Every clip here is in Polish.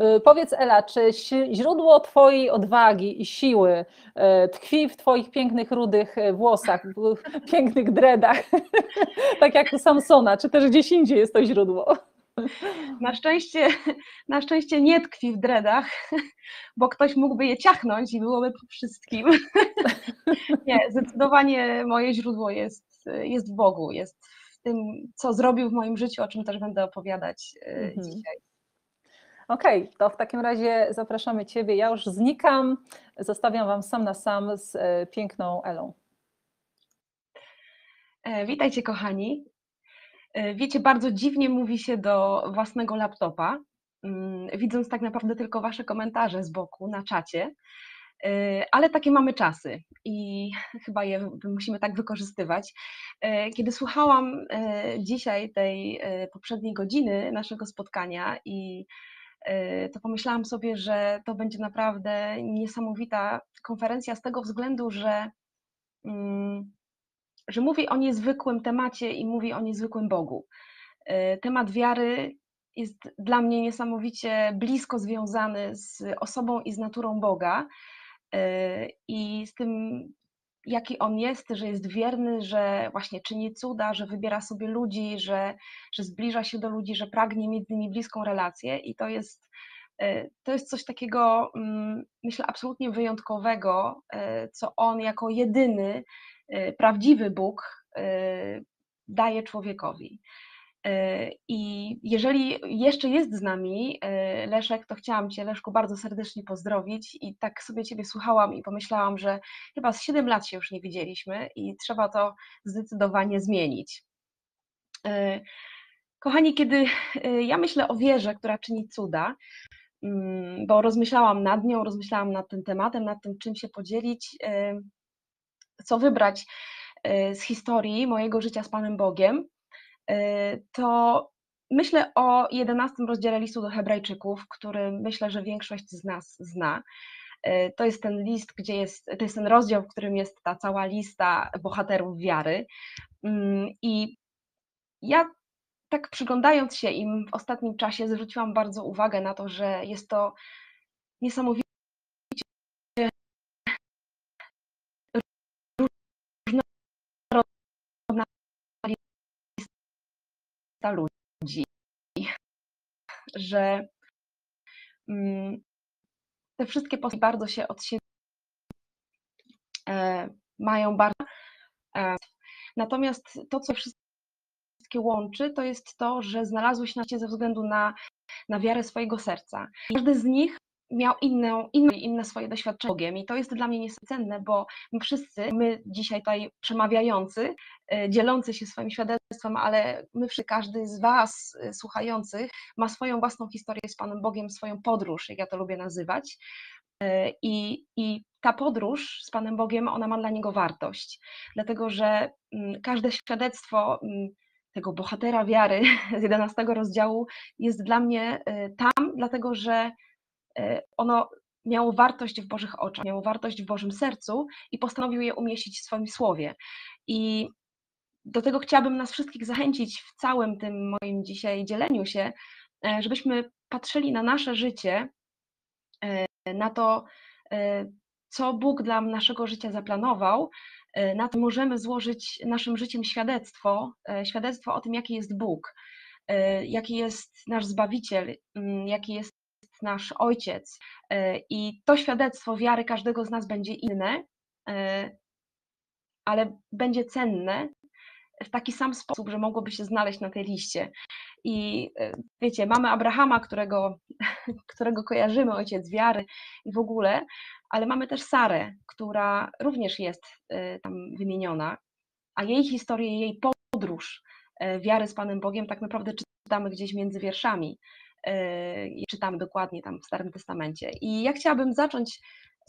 Y, powiedz Ela, czy źródło Twojej odwagi i siły y, tkwi w Twoich pięknych, rudych y, włosach, w pięknych dreadach, tak jak u Samsona, czy też gdzieś indziej jest to źródło? Na szczęście, na szczęście nie tkwi w dreadach, bo ktoś mógłby je ciachnąć i byłoby po wszystkim. Nie, zdecydowanie moje źródło jest, jest w Bogu, jest w tym, co zrobił w moim życiu, o czym też będę opowiadać mhm. dzisiaj. Okej, okay, to w takim razie zapraszamy Ciebie. Ja już znikam, zostawiam Wam sam na sam z e, piękną Elą. E, witajcie, kochani. E, wiecie, bardzo dziwnie mówi się do własnego laptopa, mm, widząc tak naprawdę tylko Wasze komentarze z boku na czacie, ale takie mamy czasy i chyba je musimy tak wykorzystywać. Kiedy słuchałam dzisiaj tej poprzedniej godziny naszego spotkania i to pomyślałam sobie, że to będzie naprawdę niesamowita konferencja z tego względu, że, mm, że mówi o niezwykłym temacie i mówi o niezwykłym Bogu. Y, temat wiary jest dla mnie niesamowicie blisko związany z osobą i z naturą Boga y, i z tym, jaki on jest, że jest wierny, że właśnie czyni cuda, że wybiera sobie ludzi, że, że zbliża się do ludzi, że pragnie mieć z nimi bliską relację i to jest, e, to jest coś takiego, mm, myślę, absolutnie wyjątkowego, e, co on jako jedyny, e, prawdziwy Bóg daje człowiekowi. E, I jeżeli jeszcze jest z nami e, Leszek, to chciałam Cię, Leszku, bardzo serdecznie pozdrowić i tak sobie Ciebie słuchałam i pomyślałam, że chyba z 7 lat się już nie widzieliśmy i trzeba to zdecydowanie zmienić. E, kochani, kiedy ja myślę o wierze, która czyni cuda, mm, bo rozmyślałam nad nią, rozmyślałam nad tym tematem, nad tym, czym się podzielić, co wybrać z historii mojego życia z Panem Bogiem, to myślę o 11 rozdziale listu do Hebrajczyków, który myślę, że większość z nas zna. Y, to jest ten list, gdzie jest, to jest ten rozdział, w którym jest ta cała lista bohaterów wiary. Mm, I ja tak przyglądając się im w ostatnim czasie, zwróciłam bardzo uwagę na to, że jest to niesamowicie ludzi, że mm, te wszystkie postaci bardzo się od siebie e, mają bardzo. E, natomiast to, co wszystkie łączy, to jest to, że znalazły się na ze względu na, na wiarę swojego serca. Każdy z nich miał inną, inne, inne swoje doświadczenie i to jest dla mnie niecenne, bo my wszyscy, my dzisiaj tutaj przemawiający, e, dzielący się swoim świadectwem, ale my wszyscy, każdy z Was e, słuchających ma swoją własną historię z Panem Bogiem, swoją podróż, jak ja to lubię nazywać. E, I, I ta podróż z Panem Bogiem, ona ma dla niego wartość, dlatego że mm, każde świadectwo mm, tego bohatera wiary z 11 rozdziału jest dla mnie tam, dlatego że ono miało wartość w Bożych oczach, miało wartość w Bożym sercu i postanowił je umieścić w swoim słowie. I do tego chciałabym nas wszystkich zachęcić w całym tym moim dzisiaj dzieleniu się, e, żebyśmy patrzyli na nasze życie, e, na to, co Bóg dla naszego życia zaplanował, na to możemy złożyć naszym życiem świadectwo, świadectwo o tym, jaki jest Bóg, jaki jest nasz Zbawiciel, jaki jest nasz ojciec. E, I to świadectwo wiary każdego z nas będzie inne, e, ale będzie cenne w taki sam sposób, że mogłoby się znaleźć na tej liście. I e, wiecie, mamy Abrahama, którego, którego kojarzymy, ojciec wiary i w ogóle, ale mamy też Sarę, która również jest tam wymieniona, a jej historię, jej podróż wiary z Panem Bogiem tak naprawdę czytamy gdzieś między wierszami. E, i czytamy dokładnie tam w Starym Testamencie. I ja chciałabym zacząć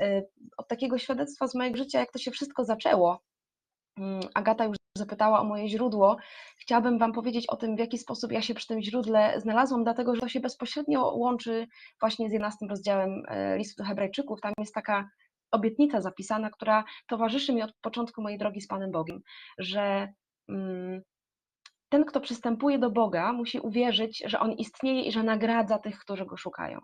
e, od takiego świadectwa z mojego życia, jak to się wszystko zaczęło. Mm, Agata już zapytała o moje źródło. Chciałabym Wam powiedzieć o tym, w jaki sposób ja się przy tym źródle znalazłam, dlatego że to się bezpośrednio łączy właśnie z 11 rozdziałem e, listu do Hebrajczyków. Tam jest taka obietnica zapisana, która towarzyszy mi od początku mojej drogi z Panem Bogiem, że mm, ten, kto przystępuje do Boga, musi uwierzyć, że On istnieje i że nagradza tych, którzy Go szukają.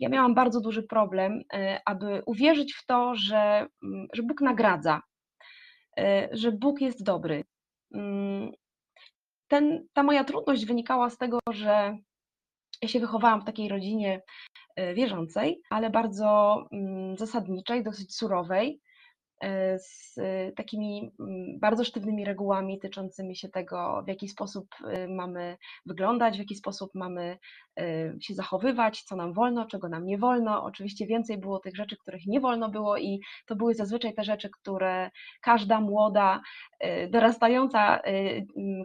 Ja miałam bardzo duży problem, e, aby uwierzyć w to, że, mm, że Bóg nagradza, e, że Bóg jest dobry. Mm, ten, ta moja trudność wynikała z tego, że ja się wychowałam w takiej rodzinie e, wierzącej, ale bardzo mm, zasadniczej, dosyć surowej. E, z e, takimi mm, bardzo sztywnymi regułami tyczącymi się tego, w jaki sposób e, mamy wyglądać, w jaki sposób mamy się zachowywać, co nam wolno, czego nam nie wolno. Oczywiście więcej było tych rzeczy, których nie wolno było, i to były zazwyczaj te rzeczy, które każda młoda, dorastająca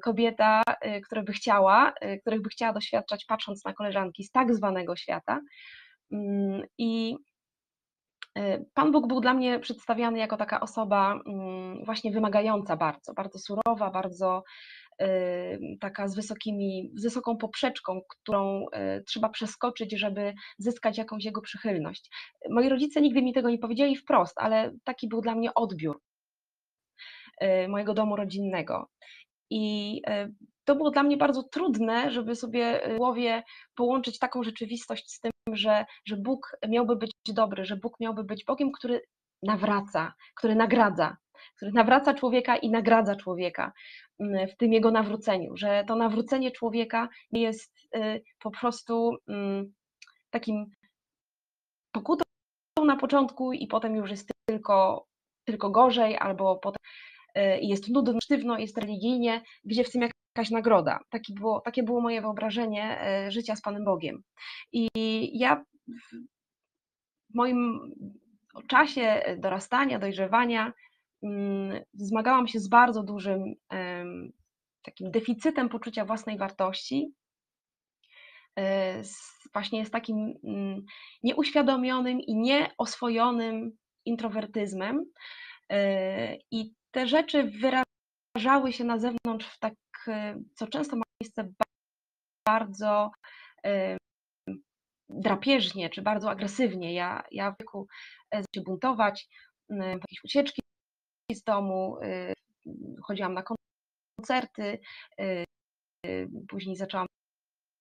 kobieta, która by chciała, których by chciała doświadczać, patrząc na koleżanki z tak zwanego świata. Mm, I Pan Bóg był dla mnie przedstawiany jako taka osoba mm, właśnie wymagająca bardzo, bardzo surowa, bardzo e, taka z, wysokimi, z wysoką poprzeczką, którą e, trzeba przeskoczyć, żeby zyskać jakąś jego przychylność. Moi rodzice nigdy mi tego nie powiedzieli wprost, ale taki był dla mnie odbiór mojego domu rodzinnego. I to było dla mnie bardzo trudne, żeby sobie w głowie połączyć taką rzeczywistość z tym, że, że Bóg miałby być dobry, że Bóg miałby być Bogiem, który nawraca, który nagradza, który nawraca człowieka i nagradza człowieka mm, w tym jego nawróceniu, że to nawrócenie człowieka jest y, po prostu mm, takim pokutą na początku i potem już jest tylko, tylko gorzej, albo potem jest nudno, sztywno, jest religijnie, gdzie w tym jakaś nagroda. Taki było, takie było moje wyobrażenie e, życia z Panem Bogiem. I ja w moim czasie dorastania, dojrzewania mm, zmagałam się z bardzo dużym takim deficytem poczucia własnej wartości, e, właśnie z takim mm, nieuświadomionym i nieoswojonym introwertyzmem. E, I te rzeczy wyrażały się na zewnątrz w tak Y, co często ma miejsce bardzo drapieżnie czy bardzo agresywnie. Ja, ja w wieku e, zaczęłam buntować, jakieś ucieczki z domu, chodziłam na koncerty, później zaczęłam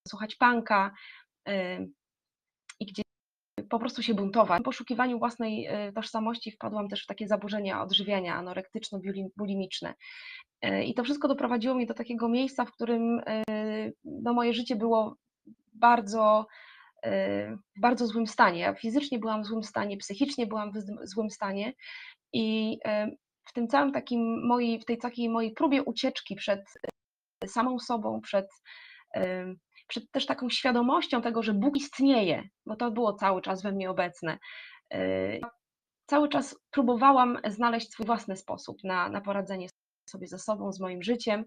słuchać punka i gdzie po prostu się buntować. W poszukiwaniu własnej tożsamości wpadłam też w takie zaburzenia odżywiania anorektyczno-bulimiczne. E, I to wszystko doprowadziło mnie do takiego miejsca, w którym e, no, moje życie było bardzo, e, w bardzo złym stanie. Ja fizycznie byłam w złym stanie, psychicznie byłam w złym stanie i w tym całym takim mojej, w tej takiej mojej próbie ucieczki przed samą sobą, przed, przed też taką świadomością tego, że Bóg istnieje, bo to było cały czas we mnie obecne. Cały czas próbowałam znaleźć swój własny sposób na, na poradzenie sobie ze sobą, z moim życiem.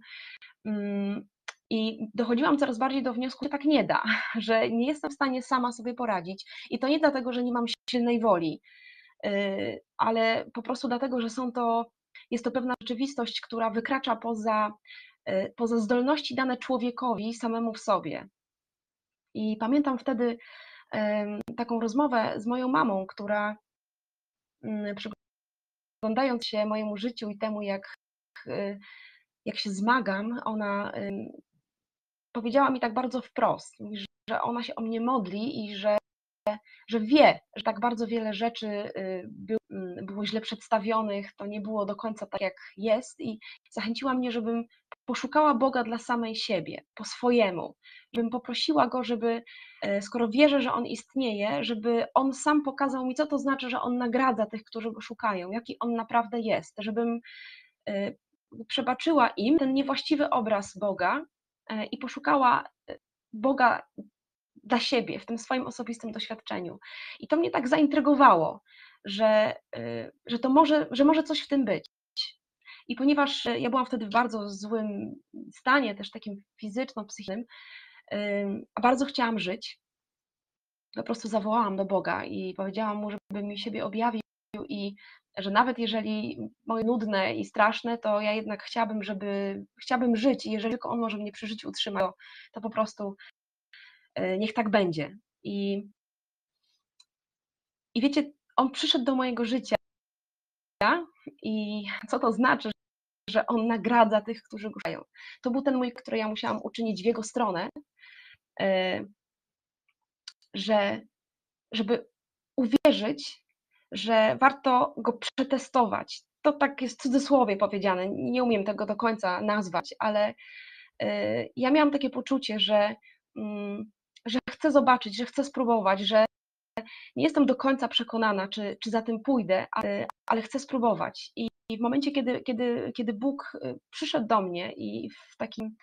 Mm, I dochodziłam coraz bardziej do wniosku, że tak nie da, że nie jestem w stanie sama sobie poradzić. I to nie dlatego, że nie mam silnej woli, y, ale po prostu dlatego, że są to, jest to pewna rzeczywistość, która wykracza poza, poza zdolności dane człowiekowi samemu w sobie. I pamiętam wtedy taką rozmowę z moją mamą, która mm, przyglądając się mojemu życiu i temu, jak Y, jak się zmagam, ona powiedziała mi tak bardzo wprost, że ona się o mnie modli i że, że wie, że tak bardzo wiele rzeczy y, mm, było źle przedstawionych, to nie było do końca tak, jak jest, i zachęciła mnie, żebym poszukała Boga dla samej siebie, po swojemu, żebym poprosiła Go, żeby, e, skoro wierzę, że On istnieje, żeby On sam pokazał mi, co to znaczy, że On nagradza tych, którzy Go szukają, jaki On naprawdę jest, żebym e, przebaczyła im ten niewłaściwy obraz Boga e, i poszukała Boga dla siebie, w tym swoim osobistym doświadczeniu. I to mnie tak zaintrygowało, że, że to może, że może coś w tym być. I ponieważ ja byłam wtedy w bardzo złym stanie, też takim fizyczno-psychicznym, a bardzo chciałam żyć, po prostu zawołałam do Boga i powiedziałam mu, żeby mi siebie objawił i że nawet jeżeli moje nudne i straszne, to ja jednak chciałabym, żeby chciałabym żyć i jeżeli tylko on może mnie przy życiu utrzymać, to po prostu e, niech tak będzie. I, i wiecie, on przyszedł do mojego życia i co to znaczy, że On nagradza tych, którzy go szukają. To był ten mój, który ja musiałam uczynić w Jego stronę, e, że, żeby uwierzyć, że warto go przetestować. To tak jest w cudzysłowie powiedziane, nie umiem tego do końca nazwać, ale e, ja miałam takie poczucie, że, mm, że chcę zobaczyć, że chcę spróbować, że nie jestem do końca przekonana, czy, czy za tym pójdę, ale, ale chcę spróbować. I, w momencie, kiedy, kiedy, kiedy Bóg y, przyszedł do mnie i w takim,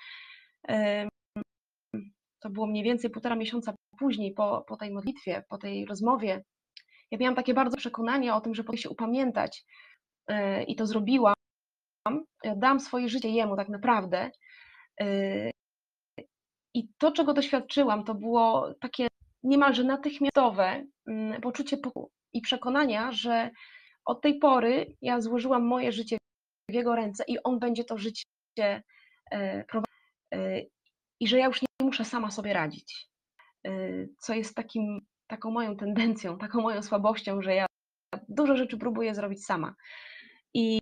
to było mniej więcej półtora miesiąca później, po, po tej modlitwie, po tej rozmowie, ja miałam takie bardzo przekonanie o tym, że powinien się upamiętać y, i to zrobiłam. Dałam swoje życie Jemu tak naprawdę. Y, I to, czego doświadczyłam, to było takie niemalże natychmiastowe mm, poczucie pokoju i przekonania, że od tej pory ja złożyłam moje życie w jego ręce i on będzie to życie e, prowadził e, i że ja już nie muszę sama sobie radzić. E, co jest takim, taką moją tendencją, taką moją słabością, że ja dużo rzeczy próbuję zrobić sama. I,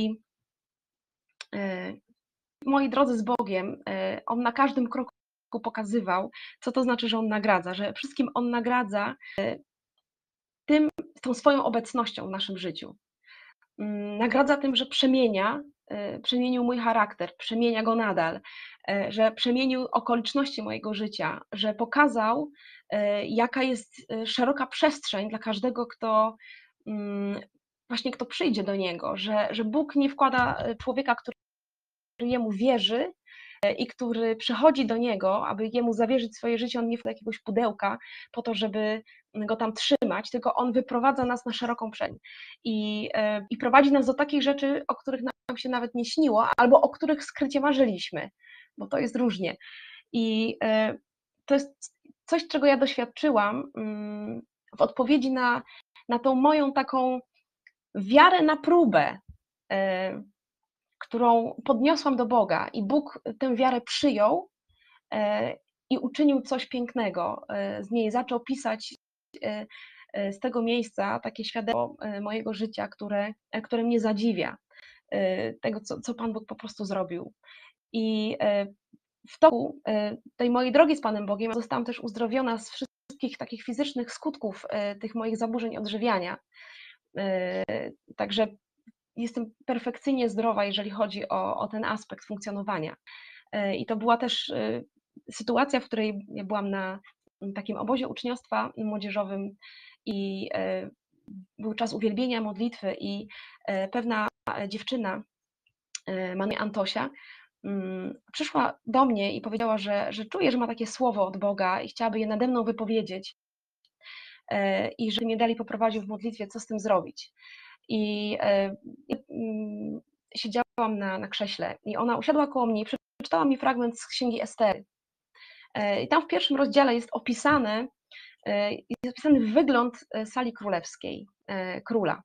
i w mojej drodze z Bogiem, on na każdym kroku pokazywał, co to znaczy, że on nagradza, że wszystkim on nagradza e, tym, tą swoją obecnością w naszym życiu. Mm, nagradza tym, że przemienia, e, przemienił mój charakter, przemienia go nadal, e, że przemienił okoliczności mojego życia, że pokazał, jaka jest szeroka przestrzeń dla każdego, kto mm, właśnie kto przyjdzie do niego, że, że Bóg nie wkłada człowieka, który jemu wierzy, i który przychodzi do niego, aby jemu zawierzyć swoje życie, on nie w jakiegoś pudełka po to, żeby go tam trzymać, tylko on wyprowadza nas na szeroką przeń i, e, i prowadzi nas do takich rzeczy, o których nam się nawet nie śniło, albo o których skrycie marzyliśmy, bo to jest różnie. I e, to jest coś, czego ja doświadczyłam mm, w odpowiedzi na, na tą moją taką wiarę na próbę, e, którą podniosłam do Boga i Bóg tę wiarę przyjął e, i uczynił coś pięknego e, z niej, zaczął pisać e, z tego miejsca takie świadectwo mojego życia, które, które mnie zadziwia, tego, co, co Pan Bóg po prostu zrobił. I w toku tej mojej drogi z Panem Bogiem zostałam też uzdrowiona z wszystkich takich fizycznych skutków tych moich zaburzeń odżywiania. Także jestem perfekcyjnie zdrowa, jeżeli chodzi o, o ten aspekt funkcjonowania. E, I to była też e, sytuacja, w której ja byłam na takim obozie uczniostwa młodzieżowym i e, był czas uwielbienia, modlitwy i pewna dziewczyna, Manu Antosia, mm, przyszła do mnie i powiedziała, że, że czuje, że ma takie słowo od Boga i chciałaby je nade mną wypowiedzieć i że mnie dalej poprowadził w modlitwie, co z tym zrobić i e, mm, siedziałam na, na krześle i ona usiadła koło mnie i przeczytała mi fragment z księgi Estery. E, I tam w pierwszym rozdziale jest opisany, e, jest opisany wygląd sali królewskiej, króla.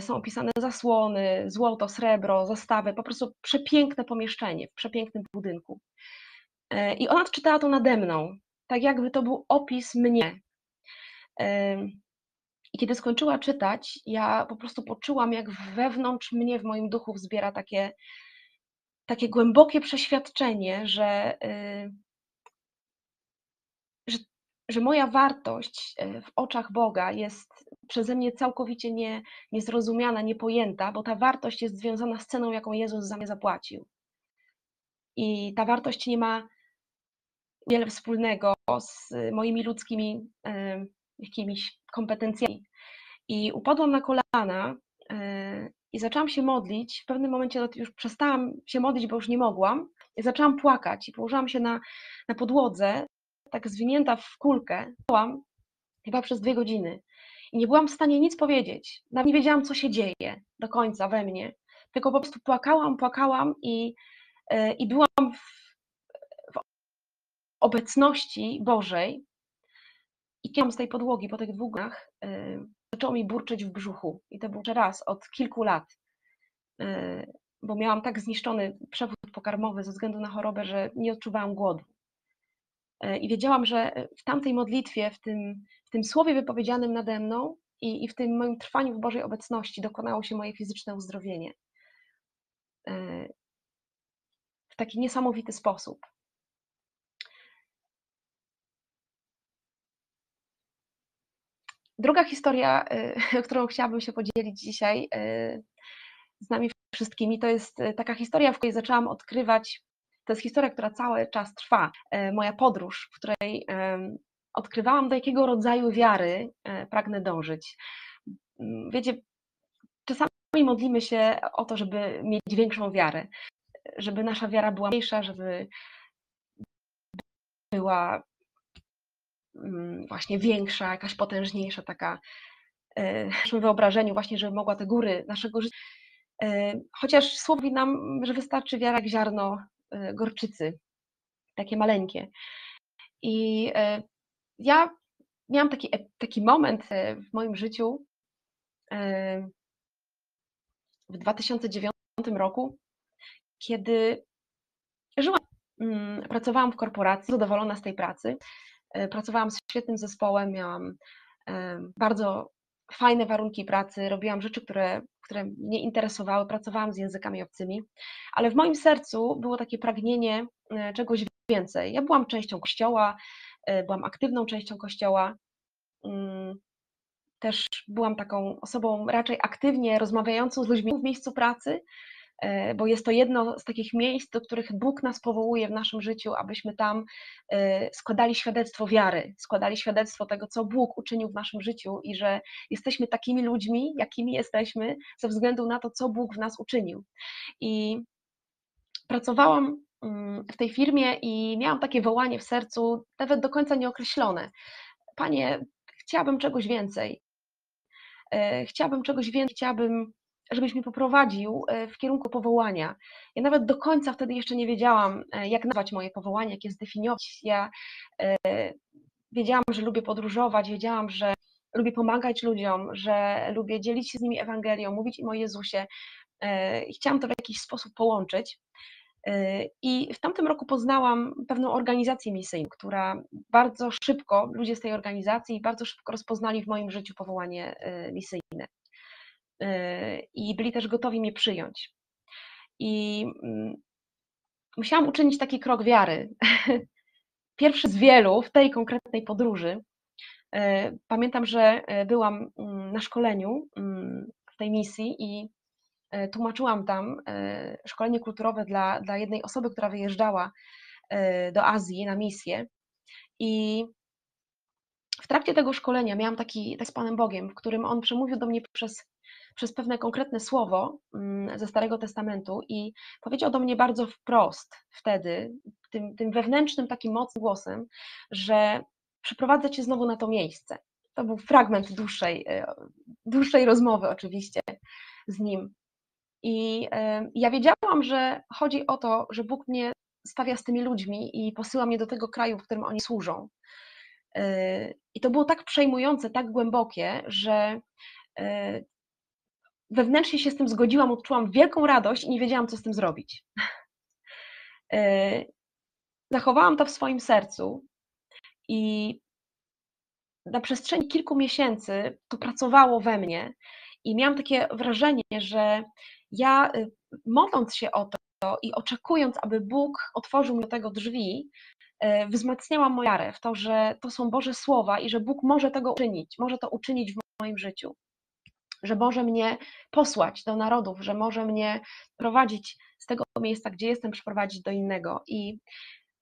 Są opisane zasłony, złoto, srebro, zastawy, po prostu przepiękne pomieszczenie w przepięknym budynku. I ona czytała to nade mną, tak jakby to był opis mnie. I kiedy skończyła czytać, ja po prostu poczułam, jak wewnątrz mnie, w moim duchu wzbiera takie, takie głębokie przeświadczenie, że, y, że, że moja wartość y, w oczach Boga jest przeze mnie całkowicie nie, niezrozumiana, niepojęta, bo ta wartość jest związana z ceną, jaką Jezus za mnie zapłacił. I ta wartość nie ma wiele wspólnego z moimi ludzkimi y, jakimiś kompetencjami. I upadłam na kolana e, i zaczęłam się modlić. W pewnym momencie już przestałam się modlić, bo już nie mogłam. I zaczęłam płakać i położyłam się na, na podłodze, tak zwinięta w kulkę. Byłam chyba przez dwie godziny. I nie byłam w stanie nic powiedzieć. Nawet nie wiedziałam, co się dzieje do końca we mnie. Tylko po prostu płakałam, płakałam i, e, i byłam w, w obecności Bożej, i kiedy z tej podłogi po tych dwóch yy, zaczęło mi burczeć w brzuchu. I to był raz od kilku lat, yy, bo miałam tak zniszczony przewód pokarmowy ze względu na chorobę, że nie odczuwałam głodu. Yy, I wiedziałam, że w tamtej modlitwie, w tym, w tym słowie wypowiedzianym nade mną i, i w tym moim trwaniu w Bożej obecności dokonało się moje fizyczne uzdrowienie. w taki niesamowity sposób. Druga historia, którą chciałabym się podzielić dzisiaj z nami wszystkimi, to jest taka historia, w której zaczęłam odkrywać, to jest historia, która cały czas trwa, moja podróż, w której odkrywałam, do jakiego rodzaju wiary pragnę dążyć. Wiecie, czasami modlimy się o to, żeby mieć większą wiarę, żeby nasza wiara była mniejsza, żeby była mm, właśnie większa, jakaś potężniejsza, taka e, w naszym wyobrażeniu właśnie, żeby mogła te góry naszego życia. E, chociaż słowo mówi nam, że wystarczy wiara jak ziarno e, gorczycy, takie maleńkie. I ja miałam taki, taki moment w moim życiu w 2009 roku, kiedy żyłam, mm, pracowałam w korporacji, zadowolona z tej pracy. E, pracowałam z świetnym zespołem, miałam bardzo fajne warunki pracy, robiłam rzeczy, które, które mnie interesowały, pracowałam z językami obcymi, ale w moim sercu było takie pragnienie e, czegoś więcej. Ja byłam częścią kościoła, e, byłam aktywną częścią kościoła. Mm, też byłam taką osobą raczej aktywnie rozmawiającą z ludźmi w miejscu pracy, e, bo jest to jedno z takich miejsc, do których Bóg nas powołuje w naszym życiu, abyśmy tam e, składali świadectwo wiary, składali świadectwo tego, co Bóg uczynił w naszym życiu i że jesteśmy takimi ludźmi, jakimi jesteśmy, ze względu na to, co Bóg w nas uczynił. I pracowałam mm, w tej firmie i miałam takie wołanie w sercu, nawet do końca nieokreślone. Panie, chciałabym czegoś więcej. E, chciałabym czegoś więcej, chciałabym, żebyś mnie poprowadził e, w kierunku powołania. Ja nawet do końca wtedy jeszcze nie wiedziałam, e, jak nazwać moje powołanie, jak je zdefiniować. Ja wiedziałam, że lubię podróżować, wiedziałam, że lubię pomagać ludziom, że lubię dzielić się z nimi Ewangelią, mówić im o Jezusie. Chciałam to w jakiś sposób połączyć. I w tamtym roku poznałam pewną organizację misyjną, która bardzo szybko, ludzie z tej organizacji bardzo szybko rozpoznali w moim życiu powołanie misyjne. I byli też gotowi mnie przyjąć. I mm, musiałam uczynić taki krok wiary. Pierwszy z wielu w tej konkretnej podróży. Y, pamiętam, że byłam mm, na szkoleniu mm, w tej misji i E, tłumaczyłam tam e, szkolenie kulturowe dla, dla jednej osoby, która wyjeżdżała e, do Azji na misję. I w trakcie tego szkolenia miałam taki tak z Panem Bogiem, w którym on przemówił do mnie przez, przez pewne konkretne słowo mm, ze Starego Testamentu i powiedział do mnie bardzo wprost wtedy, tym, tym wewnętrznym, takim mocnym głosem, że przyprowadzę cię znowu na to miejsce. To był fragment dłuższej, dłuższej rozmowy, oczywiście, z nim. I ja wiedziałam, że chodzi o to, że Bóg mnie stawia z tymi ludźmi i posyła mnie do tego kraju, w którym oni służą. E, I to było tak przejmujące, tak głębokie, że e, wewnętrznie się z tym zgodziłam, odczułam wielką radość i nie wiedziałam, co z tym zrobić. E, zachowałam to w swoim sercu i na przestrzeni kilku miesięcy to pracowało we mnie i miałam takie wrażenie, że ja y, modląc się o to i oczekując, aby Bóg otworzył mi do tego drzwi, y, wzmacniałam moją wiarę w to, że to są Boże słowa i że Bóg może tego uczynić, może to uczynić w moim życiu, że może mnie posłać do narodów, że może mnie prowadzić z tego miejsca, gdzie jestem, przeprowadzić do innego. I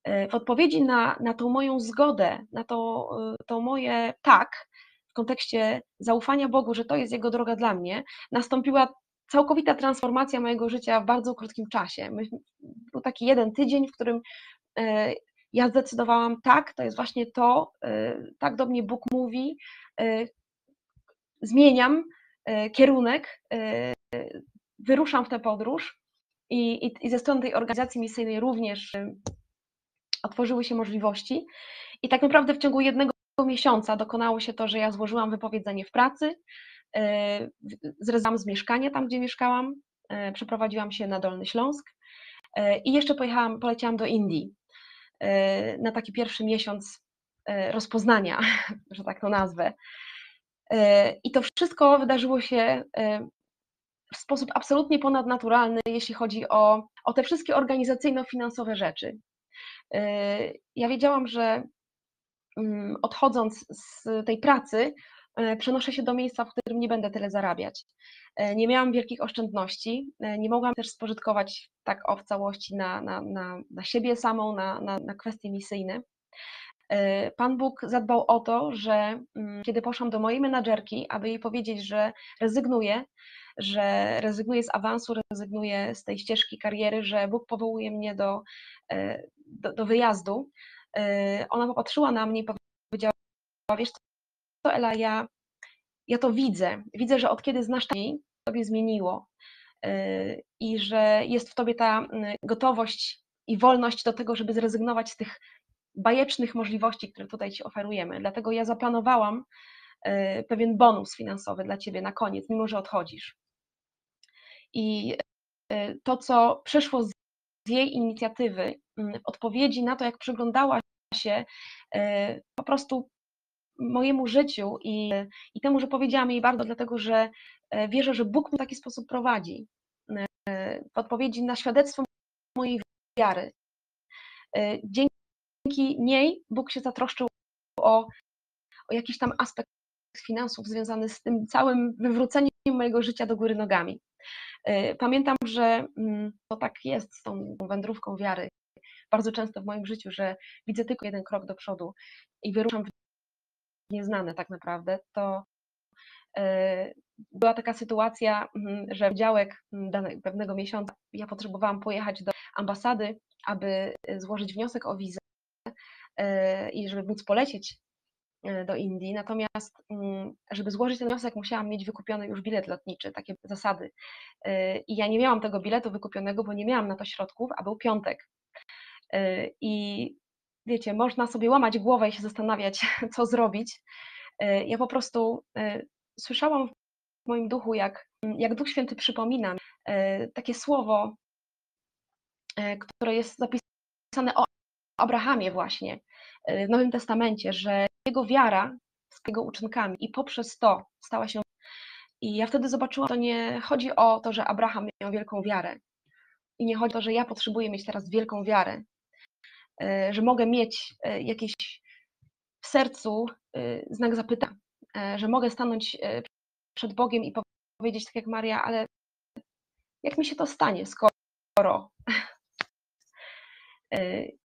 y, w odpowiedzi na, na tą moją zgodę, na to, to moje tak, w kontekście zaufania Bogu, że to jest Jego droga dla mnie, nastąpiła całkowita transformacja mojego życia w bardzo krótkim czasie. Był taki jeden tydzień, w którym e, ja zdecydowałam, tak, to jest właśnie to, e, tak do mnie Bóg mówi, e, zmieniam kierunek, wyruszam w tę podróż i, i, i ze strony tej organizacji misyjnej również otworzyły się możliwości. I tak naprawdę w ciągu jednego miesiąca dokonało się to, że ja złożyłam wypowiedzenie w pracy, E, zrezygnowałam z mieszkania tam, gdzie mieszkałam, e, przeprowadziłam się na Dolny Śląsk e, i jeszcze pojechałam, poleciałam do Indii na taki pierwszy miesiąc rozpoznania, że tak to nazwę. I to wszystko wydarzyło się w sposób absolutnie ponadnaturalny, jeśli chodzi o, o te wszystkie organizacyjno-finansowe rzeczy. Y, Ja wiedziałam, że mm, odchodząc z tej pracy, przenoszę się do miejsca, w którym nie będę tyle zarabiać. Nie miałam wielkich oszczędności, nie mogłam też spożytkować tak o w całości na, na, na, na siebie samą, na, na, na kwestie misyjne. E, Pan Bóg zadbał o to, że mm, kiedy poszłam do mojej menadżerki, aby jej powiedzieć, że rezygnuję, że rezygnuję z awansu, rezygnuję z tej ścieżki kariery, że Bóg powołuje mnie do, e, do, do wyjazdu, e, ona popatrzyła na mnie i powiedziała, wiesz co, Ela, ja, ja to widzę, widzę, że od kiedy znasz jej, tobie zmieniło i że jest w tobie ta mm, gotowość i wolność do tego, żeby zrezygnować z tych bajecznych możliwości, które tutaj Ci oferujemy. Dlatego ja zaplanowałam e, pewien bonus finansowy dla Ciebie na koniec, mimo że odchodzisz. I e, to, co przyszło z jej inicjatywy, mm, odpowiedzi na to, jak przyglądała się e, po prostu mojemu życiu i, i temu, że powiedziałam jej bardzo, dlatego że wierzę, że Bóg mnie w taki sposób prowadzi. W odpowiedzi na świadectwo mojej wiary. Dzięki dzięki niej Bóg się zatroszczył o, o jakiś tam aspekt finansów związany z tym całym wywróceniem mojego życia do góry nogami. E, Pamiętam, że mm, to tak jest z tą wędrówką wiary. Bardzo często w moim życiu, że widzę tylko jeden krok do przodu i wyruszam w nieznane tak naprawdę, to e, była taka sytuacja, mm, że w działek mm, pewnego miesiąca ja potrzebowałam pojechać do ambasady, aby złożyć wniosek o wizę e, i żeby móc polecieć e, do Indii. Natomiast, mm, żeby złożyć ten wniosek, musiałam mieć wykupiony już bilet lotniczy, takie zasady. E, I ja nie miałam tego biletu wykupionego, bo nie miałam na to środków, a był piątek. I wiecie, można sobie łamać głowę i się zastanawiać, co zrobić. Ja po prostu słyszałam w moim duchu, jak, jak Duch Święty przypomina takie słowo, które jest zapisane o Abrahamie właśnie w Nowym Testamencie, że jego wiara z jego uczynkami i poprzez to stała się. I ja wtedy zobaczyłam, to nie chodzi o to, że Abraham miał wielką wiarę. I nie chodzi o to, że ja potrzebuję mieć teraz wielką wiarę, że mogę mieć jakieś w sercu znak zapytania, że mogę stanąć przed Bogiem i powiedzieć tak jak Maria, ale jak mi się to stanie, skoro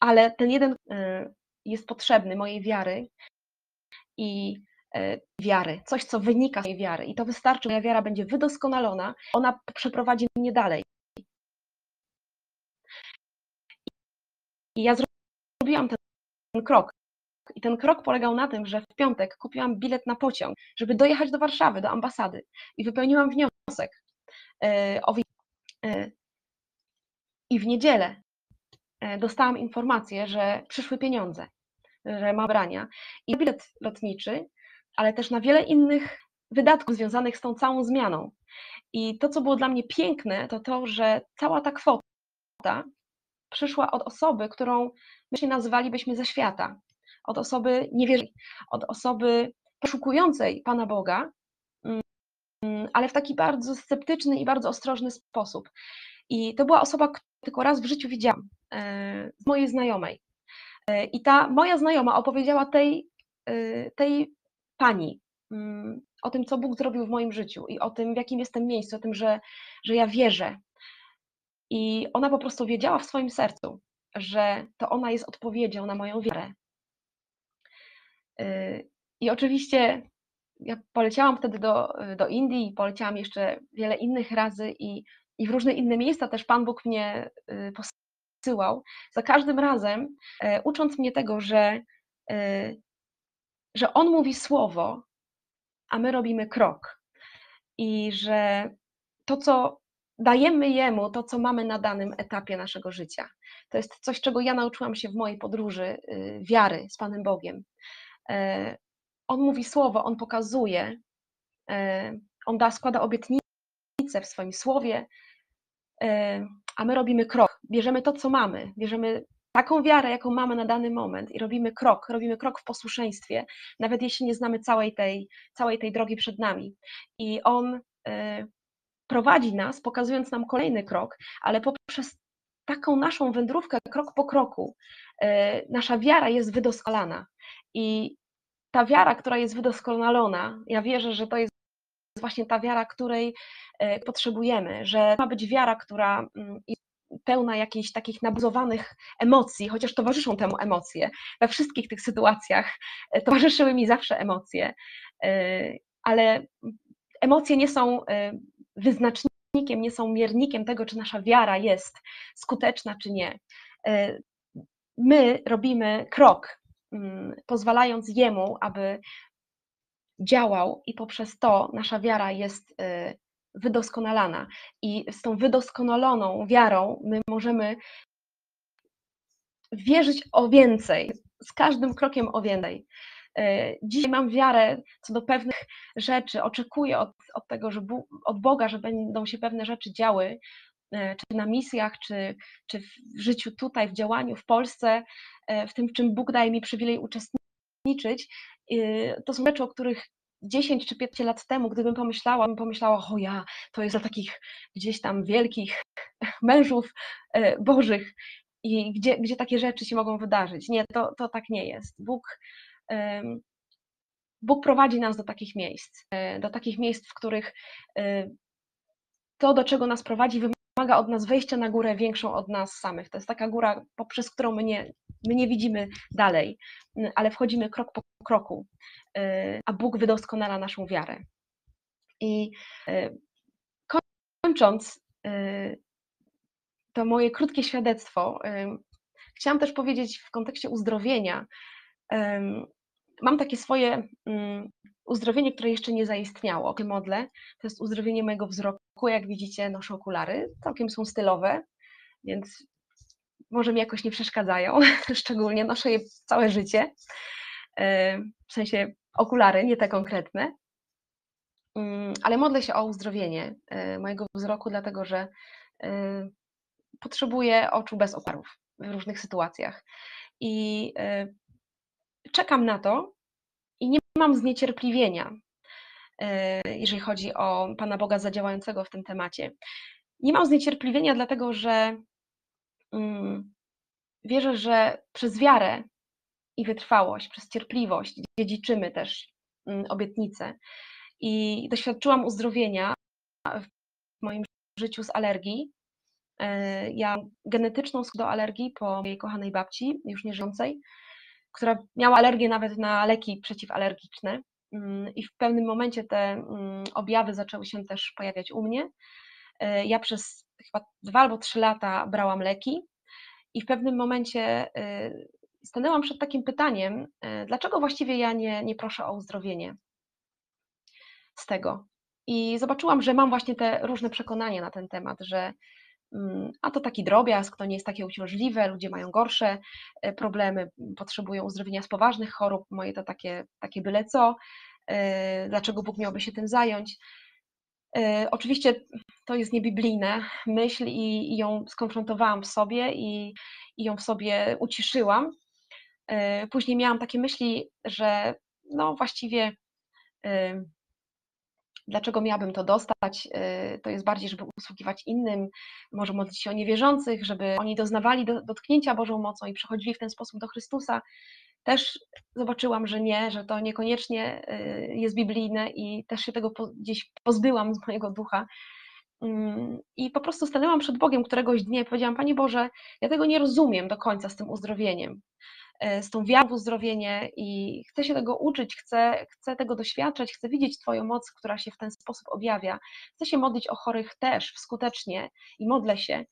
ale ten jeden jest potrzebny mojej wiary i wiary, coś, co wynika z mojej wiary. I to wystarczy, moja wiara będzie wydoskonalona, ona przeprowadzi mnie dalej. I ja zrobiłam ten, krok. I ten krok polegał na tym, że w piątek kupiłam bilet na pociąg, żeby dojechać do Warszawy, do ambasady i wypełniłam wniosek o I w niedzielę dostałam informację, że przyszły pieniądze, że ma brania i bilet lotniczy, ale też na wiele innych wydatków związanych z tą całą zmianą. I to, co było dla mnie piękne, to to, że cała ta kwota przyszła od osoby, którą my się nazywalibyśmy ze świata, od osoby niewierzącej, od osoby poszukującej Pana Boga, ale w taki bardzo sceptyczny i bardzo ostrożny sposób. I to była osoba, którą tylko raz w życiu widziałam, z mojej znajomej. I ta moja znajoma opowiedziała tej, tej pani o tym, co Bóg zrobił w moim życiu i o tym, w jakim jestem miejscu, o tym, że, że ja wierzę. I ona po prostu wiedziała w swoim sercu, że to ona jest odpowiedzią na moją wiarę. I oczywiście ja poleciałam wtedy do, do Indii, poleciałam jeszcze wiele innych razy i, i w różne inne miejsca też Pan Bóg mnie posyłał. Za każdym razem ucząc mnie tego, że, że On mówi słowo, a my robimy krok. I że to, co dajemy Jemu, to, co mamy na danym etapie naszego życia. To jest coś, czego ja nauczyłam się w mojej podróży wiary z Panem Bogiem. On mówi słowo, on pokazuje, on da, składa obietnice w swoim słowie, a my robimy krok. Bierzemy to, co mamy, bierzemy taką wiarę, jaką mamy na dany moment i robimy krok, robimy krok w posłuszeństwie, nawet jeśli nie znamy całej tej, całej tej drogi przed nami. I On y, prowadzi nas, pokazując nam kolejny krok, ale poprzez taką naszą wędrówkę, krok po kroku, y, nasza wiara jest wydoskonalana. I ta wiara, która jest wydoskonalona, ja wierzę, że to jest właśnie ta wiara, której y, potrzebujemy, że ma być wiara, która mm, jest pełna jakichś takich nabuzowanych emocji, chociaż towarzyszą temu emocje. We wszystkich tych sytuacjach y, towarzyszyły mi zawsze emocje, ale emocje nie są wyznacznikiem, nie są miernikiem tego, czy nasza wiara jest skuteczna, czy nie. My robimy krok, mm, pozwalając Jemu, aby działał, i poprzez to nasza wiara jest wydoskonalana. I z tą wydoskonaloną wiarą my możemy wierzyć o więcej, z każdym krokiem o więcej. Dzisiaj mam wiarę co do pewnych rzeczy, oczekuję od, od tego, że Bóg, od Boga, że będą się pewne rzeczy działy, czy na misjach, czy, czy w życiu tutaj, w działaniu w Polsce, w tym, w czym Bóg daje mi przywilej uczestniczyć. To są rzeczy, o których 10 czy 15 lat temu, gdybym pomyślała, bym pomyślała, o ja, to jest dla takich gdzieś tam wielkich mężów bożych i gdzie, gdzie takie rzeczy się mogą wydarzyć. Nie, to, to tak nie jest. Bóg, Bóg prowadzi nas do takich miejsc, e, do takich miejsc, w których e, to, do czego nas prowadzi, wymaga od nas wejścia na górę większą od nas samych. To jest taka góra, poprzez którą my nie, my nie widzimy dalej, ale wchodzimy krok po kroku, e, a Bóg wydoskonala naszą wiarę. I kończąc to moje krótkie świadectwo, chciałam też powiedzieć w kontekście uzdrowienia. Mam takie swoje mm, uzdrowienie, które jeszcze nie zaistniało. Modlę. To jest uzdrowienie mojego wzroku. Jak widzicie, noszę okulary. Całkiem są stylowe, więc może mi jakoś nie przeszkadzają. Szczególnie noszę je całe życie. W sensie okulary, nie te konkretne. Mm, ale modlę się o uzdrowienie e, mojego wzroku, dlatego że e, potrzebuję oczu bez okularów w różnych sytuacjach. I e, czekam na to i nie mam zniecierpliwienia, jeżeli chodzi o Pana Boga zadziałającego w tym temacie. Nie mam zniecierpliwienia, dlatego że mm, wierzę, że przez wiarę i wytrwałość, przez cierpliwość dziedziczymy też mm, obietnice. I doświadczyłam uzdrowienia w moim życiu z alergii. Ja genetyczną do alergii po mojej kochanej babci, już nieżyjącej, która miała alergię nawet na leki przeciwalergiczne. Mm, I w pewnym momencie te mm, objawy zaczęły się też pojawiać u mnie. E, ja przez chyba dwa albo trzy lata brałam leki i w pewnym momencie e, stanęłam przed takim pytaniem, e, dlaczego właściwie ja nie, nie proszę o uzdrowienie z tego. I zobaczyłam, że mam właśnie te różne przekonania na ten temat, że a to taki drobiazg, to nie jest takie uciążliwe, ludzie mają gorsze problemy, potrzebują uzdrowienia z poważnych chorób, moje to takie, takie byle co, dlaczego Bóg miałby się tym zająć. E, oczywiście to jest niebiblijne myśl i, i ją skonfrontowałam w sobie i, i ją w sobie uciszyłam. E, później miałam takie myśli, że no właściwie e, dlaczego miałabym to dostać, to jest bardziej, żeby usługiwać innym, może modlić się o niewierzących, żeby oni doznawali dotknięcia Bożą mocą i przechodzili w ten sposób do Chrystusa. Też zobaczyłam, że nie, że to niekoniecznie y, jest biblijne i też się tego gdzieś pozbyłam z mojego ducha. Mm, I po prostu stanęłam przed Bogiem któregoś dnia i powiedziałam: Panie Boże, ja tego nie rozumiem do końca z tym uzdrowieniem, y, z tą wiarą w uzdrowienie i chcę się tego uczyć, chcę, chcę tego doświadczać, chcę widzieć Twoją moc, która się w ten sposób objawia. Chcę się modlić o chorych też skutecznie i modlę się,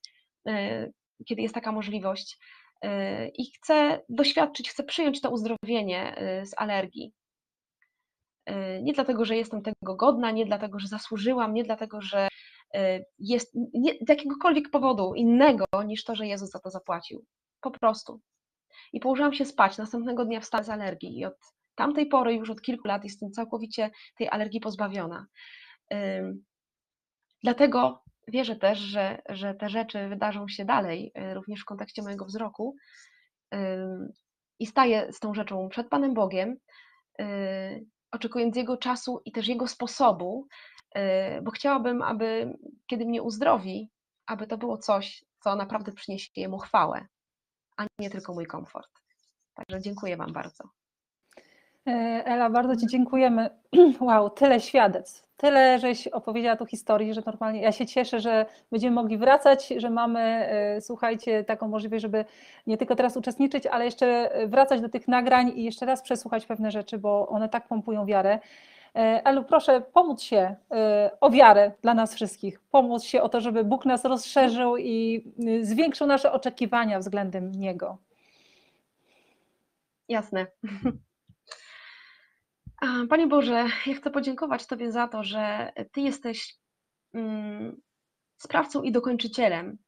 y, kiedy jest taka możliwość i chcę doświadczyć, chcę przyjąć to uzdrowienie z alergii. Nie dlatego, że jestem tego godna, nie dlatego, że zasłużyłam, nie dlatego, że jest nie, z jakiegokolwiek powodu innego niż to, że Jezus za to zapłacił. Po prostu. I położyłam się spać. Następnego dnia wstałam z alergii i od tamtej pory, już od kilku lat, jestem całkowicie tej alergii pozbawiona. Dlatego wierzę też, że, że te rzeczy wydarzą się dalej, e, również w kontekście mojego wzroku. i staję z tą rzeczą przed Panem Bogiem, y, oczekując Jego czasu i też Jego sposobu, y, bo chciałabym, aby kiedy mnie uzdrowi, aby to było coś, co naprawdę przyniesie Jemu chwałę, a nie tylko mój komfort. Także dziękuję Wam bardzo. E, Ela, bardzo Ci dziękujemy. Wow, tyle świadectw, tyle, żeś opowiedziała tu historii, że normalnie ja się cieszę, że będziemy mogli wracać, że mamy, e, słuchajcie, taką możliwość, żeby nie tylko teraz uczestniczyć, ale jeszcze wracać do tych nagrań i jeszcze raz przesłuchać pewne rzeczy, bo one tak pompują wiarę. E, Elu, proszę pomóc się o wiarę dla nas wszystkich, pomóc się o to, żeby Bóg nas rozszerzył i zwiększył nasze oczekiwania względem Niego. Jasne. Panie Boże, ja chcę podziękować Tobie za to, że Ty jesteś mm, sprawcą i dokończycielem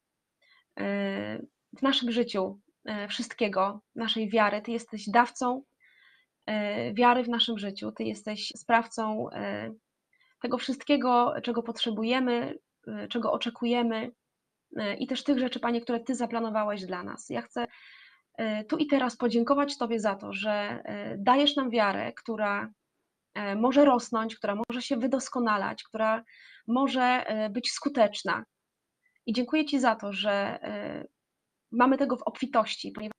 e, w naszym życiu e, wszystkiego, naszej wiary. Ty jesteś dawcą e, wiary w naszym życiu. Ty jesteś sprawcą tego wszystkiego, czego potrzebujemy, czego oczekujemy i też tych rzeczy, Panie, które Ty zaplanowałeś dla nas. Ja chcę tu i teraz podziękować Tobie za to, że dajesz nam wiarę, która E, może rosnąć, która może się wydoskonalać, która może e, być skuteczna. I dziękuję Ci za to, że e, mamy tego w obfitości, ponieważ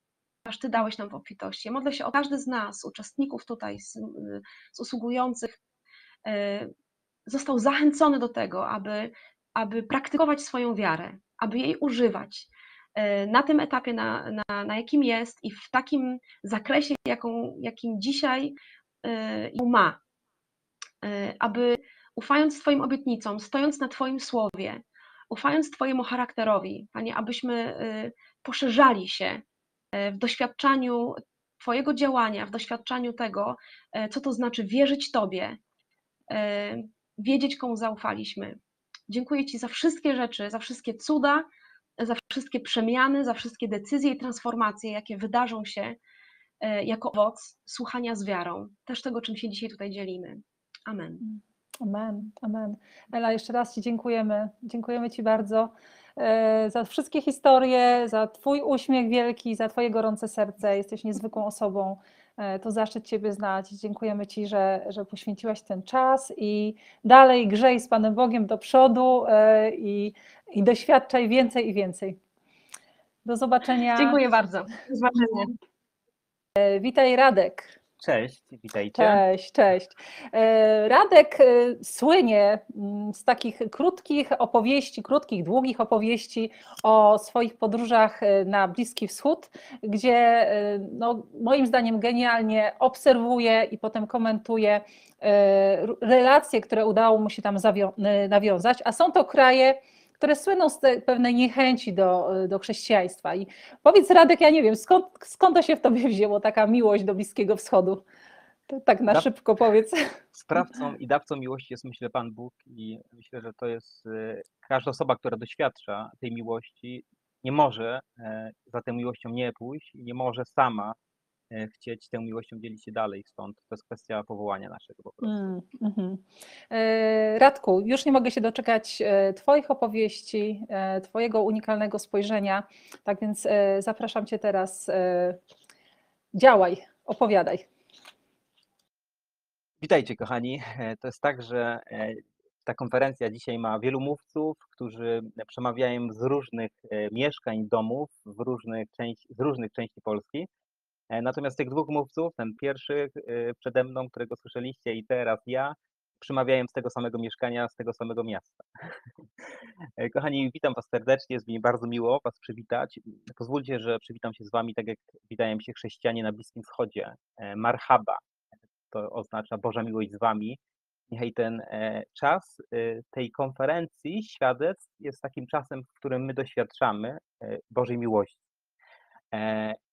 Ty dałeś nam w obfitości. Ja modlę się o każdy z nas, uczestników tutaj, z, z usługujących, został zachęcony do tego, aby, aby praktykować swoją wiarę, aby jej używać na tym etapie, na, na, na jakim jest i w takim zakresie, jaką, jakim dzisiaj ją ma. E, aby ufając Twoim obietnicom, stojąc na Twoim słowie, ufając Twojemu charakterowi, Panie, abyśmy e, poszerzali się e, w doświadczaniu Twojego działania, w doświadczaniu tego, co to znaczy wierzyć Tobie, wiedzieć, komu zaufaliśmy. Dziękuję Ci za wszystkie rzeczy, za wszystkie cuda, za wszystkie przemiany, za wszystkie decyzje i transformacje, jakie wydarzą się jako owoc słuchania z wiarą, też tego, czym się dzisiaj tutaj dzielimy. Amen. Amen, amen. Ela, jeszcze raz Ci dziękujemy. Dziękujemy Ci bardzo e, za wszystkie historie, za Twój uśmiech wielki, za Twoje gorące serce. Jesteś niezwykłą osobą. E, to zaszczyt Ciebie znać. Dziękujemy Ci, że, że poświęciłaś ten czas i dalej grzej z Panem Bogiem do przodu e, i, i doświadczaj więcej i więcej. Do zobaczenia. Dziękuję bardzo. Zobaczenia. Witaj Radek. Cześć, witajcie. Cześć, cześć. E, Radek e, słynie mm, z takich krótkich opowieści, krótkich, długich opowieści o swoich podróżach e, na Bliski Wschód, gdzie no, moim zdaniem genialnie obserwuje i potem komentuje relacje, które udało mu się tam nawiązać, a są to kraje, które słyną z pewnej niechęci do, do chrześcijaństwa. I powiedz Radek, ja nie wiem, skąd, skąd to się w tobie wzięło, taka miłość do Bliskiego Wschodu? To tak na szybko powiedz. Sprawcą i dawcą miłości jest myślę Pan Bóg i myślę, że to jest y, każda osoba, która doświadcza tej miłości, nie może e, za tą miłością nie pójść i nie może sama chcieć tą miłością dzielić się dalej, stąd to jest kwestia powołania naszego po prostu. Mm, mm-hmm. Radku, już nie mogę się doczekać e, Twoich opowieści, Twojego unikalnego spojrzenia, tak więc zapraszam Cię teraz, działaj, opowiadaj. Witajcie kochani, to jest tak, że ta konferencja dzisiaj ma wielu mówców, którzy przemawiają z różnych mieszkań, domów w różnych części, z różnych części Polski. E, natomiast tych dwóch mówców, ten pierwszy e, przede mną, którego słyszeliście i teraz ja, przemawiałem z tego samego mieszkania, z tego samego miasta. E, kochani, witam Was serdecznie, jest mi bardzo miło Was przywitać. Pozwólcie, że przywitam się z Wami tak, jak witają się chrześcijanie na Bliskim Wschodzie. Marhaba, to oznacza Boża miłość z Wami. Niechaj ten czas tej konferencji świadectw jest takim czasem, w którym my doświadczamy Bożej miłości.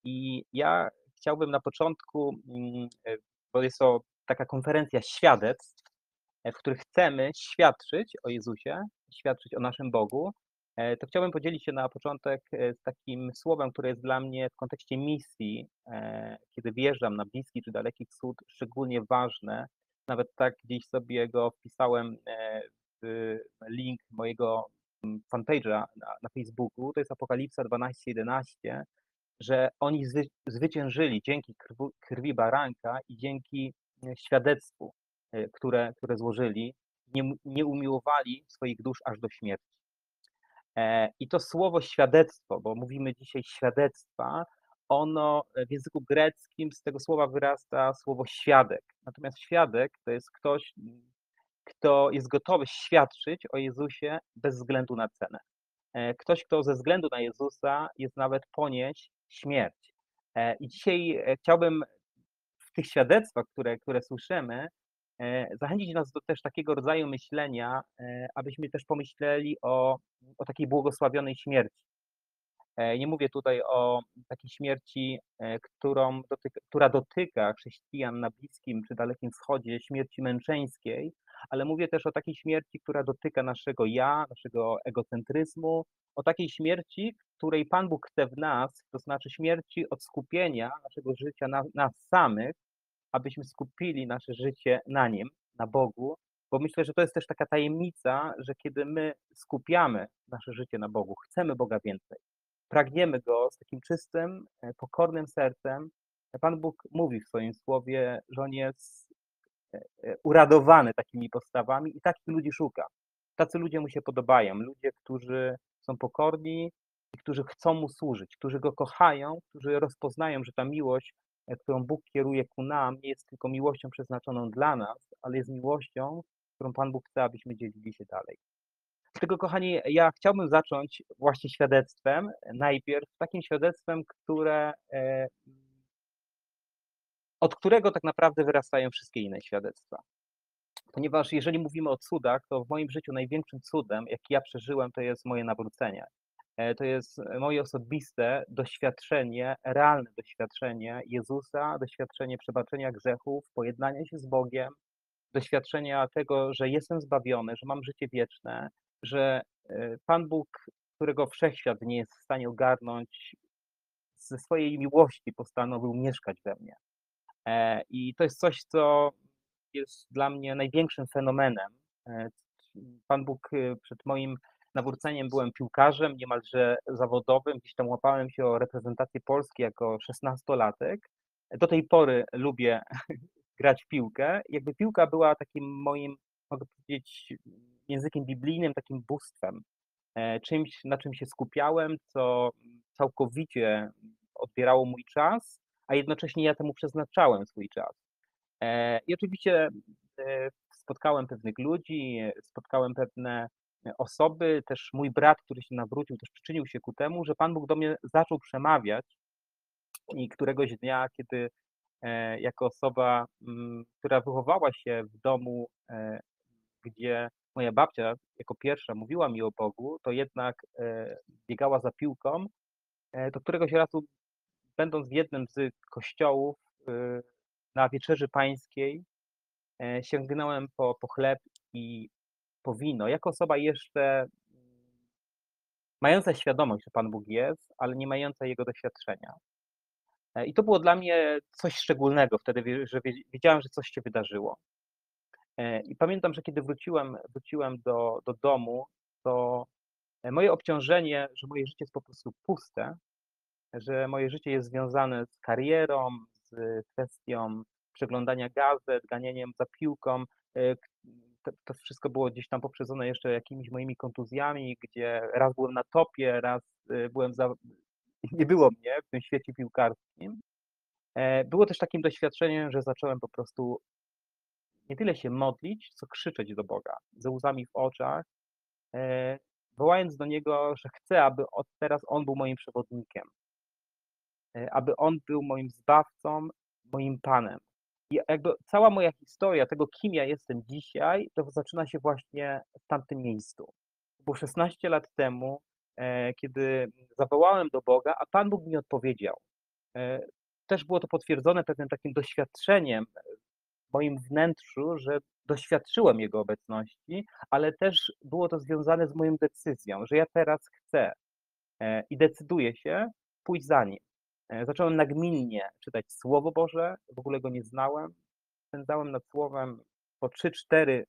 I ja chciałbym na początku, mm, e, bo jest to taka konferencja świadectw, e, w których chcemy świadczyć o Jezusie, świadczyć o naszym Bogu, e, to chciałbym podzielić się na początek z takim słowem, które jest dla mnie w kontekście misji, kiedy wjeżdżam na Bliski czy Daleki Wschód, szczególnie ważne. Nawet tak gdzieś sobie go wpisałem w link mojego mm, fanpage'a na, na Facebooku. To jest Apokalipsa 12:11 że oni zwy, zwyciężyli dzięki krwu, krwi baranka i dzięki e, świadectwu, e, które, które złożyli, nie, nie umiłowali swoich dusz aż do śmierci. E, I to słowo świadectwo, bo mówimy dzisiaj świadectwa, ono w języku greckim z tego słowa wyrasta słowo świadek. Natomiast świadek to jest ktoś, kto jest gotowy świadczyć o Jezusie bez względu na cenę. E, ktoś, kto ze względu na Jezusa jest nawet ponieść śmierć. E, I dzisiaj e, chciałbym w tych świadectwach, które, które słyszymy, zachęcić nas do też takiego rodzaju myślenia, abyśmy też pomyśleli o, o takiej błogosławionej śmierci. Nie mówię tutaj o takiej śmierci, którą dotyka, która dotyka chrześcijan na Bliskim czy Dalekim Wschodzie, śmierci męczeńskiej, ale mówię też o takiej śmierci, która dotyka naszego ja, naszego egocentryzmu, o takiej śmierci, której Pan Bóg chce w nas, to znaczy śmierci od skupienia naszego życia na nas samych, abyśmy skupili nasze życie na Nim, na Bogu, bo myślę, że to jest też taka tajemnica, że kiedy my skupiamy nasze życie na Bogu, chcemy Boga więcej, pragniemy Go z takim czystym, e, pokornym sercem, Pan Bóg mówi w swoim słowie, że On jest uradowany takimi postawami i takich ludzi szuka. Tacy ludzie mu się podobają, ludzie, którzy są pokorni i którzy chcą mu służyć, którzy go kochają, którzy rozpoznają, że ta miłość, e, którą Bóg kieruje ku nam, nie jest tylko miłością przeznaczoną dla nas, ale jest miłością, którą Pan Bóg chce, abyśmy dzielili się dalej. Dlatego, kochani, ja chciałbym zacząć właśnie świadectwem, najpierw takim świadectwem, które od którego tak naprawdę wyrastają wszystkie inne świadectwa. Ponieważ jeżeli mówimy o cudach, to w moim życiu największym cudem, jaki ja przeżyłem, to jest moje nawrócenie. E, to jest moje osobiste doświadczenie, realne doświadczenie Jezusa, doświadczenie przebaczenia grzechów, pojednania się z Bogiem, doświadczenia tego, że jestem zbawiony, że mam życie wieczne, że e, Pan Bóg, którego wszechświat nie jest w stanie ogarnąć, ze swojej miłości postanowił mieszkać we mnie. E, I to jest coś, co jest dla mnie największym fenomenem. E, Pan Bóg e, przed moim nawróceniem byłem piłkarzem, niemalże zawodowym, gdzieś tam łapałem się o reprezentację Polski jako szesnastolatek. Do tej pory lubię grać w piłkę. Jakby piłka była takim moim, mogę powiedzieć, językiem biblijnym, takim bóstwem. Czymś, na czym się skupiałem, co całkowicie odbierało mój czas a jednocześnie ja temu przeznaczałem swój czas. E, I oczywiście e, spotkałem pewnych ludzi, spotkałem pewne osoby, też mój brat, który się nawrócił, też przyczynił się ku temu, że Pan Bóg do mnie zaczął przemawiać i któregoś dnia, kiedy e, jako osoba, mm, która wychowała się w domu, gdzie moja babcia jako pierwsza mówiła mi o Bogu, to jednak biegała za piłką, to któregoś razu będąc w jednym z kościołów y, na wieczerzy pańskiej, e, sięgnąłem po, po chleb i po wino. Jako osoba jeszcze mająca świadomość, że Pan Bóg jest, ale nie mająca jego doświadczenia. E, I to było dla mnie coś szczególnego wtedy, że wiedziałem, że coś się wydarzyło. E, I pamiętam, że kiedy wróciłem, wróciłem do, do domu, to moje obciążenie, że moje życie jest po prostu puste, że moje życie jest związane z karierą, z kwestią przeglądania gazet, ganianiem za piłką. E, to, to, wszystko było gdzieś tam poprzedzone jeszcze jakimiś moimi kontuzjami, gdzie raz byłem na topie, raz e, byłem za... nie było mnie w tym świecie piłkarskim. E, było też takim doświadczeniem, że zacząłem po prostu nie tyle się modlić, co krzyczeć do Boga, ze łzami w oczach, wołając do Niego, że chcę, aby od teraz On był moim przewodnikiem, aby On był moim zbawcą, moim Panem. I jakby cała moja historia tego, kim ja jestem dzisiaj, to zaczyna się właśnie w tamtym miejscu. Bo 16 lat temu, e, kiedy zawołałem do Boga, a Pan Bóg mi odpowiedział. E, też było to potwierdzone pewnym takim doświadczeniem w moim wnętrzu, że doświadczyłem Jego obecności, ale też było to związane z moją decyzją, że ja teraz chcę i decyduję się pójść za Nim. E, zacząłem nagminnie czytać Słowo Boże, w ogóle go nie znałem. Spędzałem nad Słowem po 3-4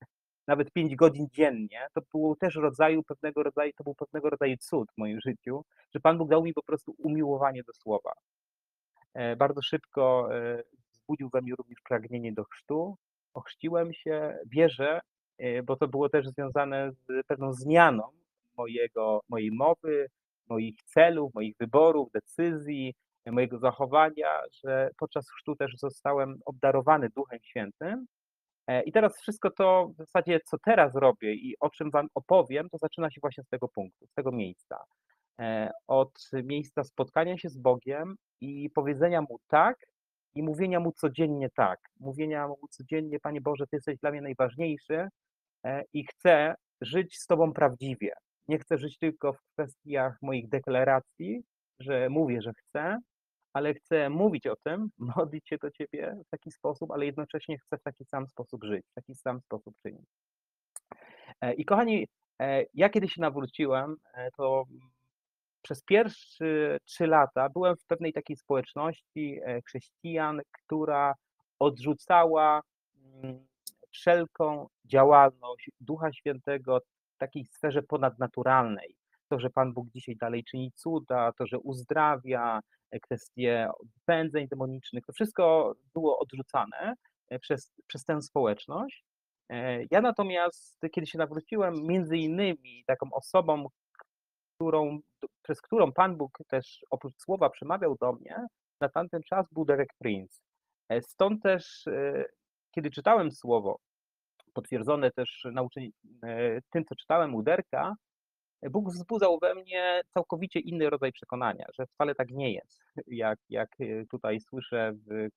nawet 5 godzin dziennie, to było też rodzaju, pewnego rodzaju, to był pewnego rodzaju cud w moim życiu, że Pan Bóg dał mi po prostu umiłowanie do słowa. E, Bardzo szybko e, wzbudził we mnie również pragnienie do chrztu. Ochrzciłem się, wierzę, bo to było też związane z pewną zmianą mojego, mojej mowy, moich celów, moich wyborów, decyzji, mojego zachowania, że podczas chrztu też zostałem obdarowany Duchem Świętym. E, I teraz wszystko to w zasadzie, co teraz robię i o czym Wam opowiem, to zaczyna się właśnie z tego punktu, z tego miejsca. E, Od miejsca spotkania się z Bogiem i powiedzenia Mu tak i mówienia Mu codziennie tak. Mówienia Mu codziennie, Panie Boże, Ty jesteś dla mnie najważniejszy e, i chcę żyć z Tobą prawdziwie. Nie chcę żyć tylko w kwestiach moich deklaracji, że mówię, że chcę, ale chcę mówić o tym, modlić się do Ciebie w taki sposób, ale jednocześnie chcę w taki sam sposób żyć, w taki sam sposób czynić. E, I kochani, e, ja kiedy się nawróciłem, e, to przez pierwsze trzy lata byłem w pewnej takiej społeczności chrześcijan, która odrzucała mm, wszelką działalność Ducha Świętego w takiej sferze ponadnaturalnej. To, że Pan Bóg dzisiaj dalej czyni cuda, to, że uzdrawia, e, kwestie pędzeń demonicznych, to wszystko było odrzucane e, przez, przez tę społeczność. E, Ja natomiast, kiedy się nawróciłem, między innymi taką osobą, którą, przez którą Pan Bóg też oprócz słowa przemawiał do mnie, na tamten czas był Derek Prince. Stąd też, kiedy czytałem słowo, potwierdzone też nauczeń, e, tym, co czytałem u Derka, Bóg wzbudzał we mnie całkowicie inny rodzaj przekonania, że wcale tak nie jest, jak, jak e, tutaj słyszę w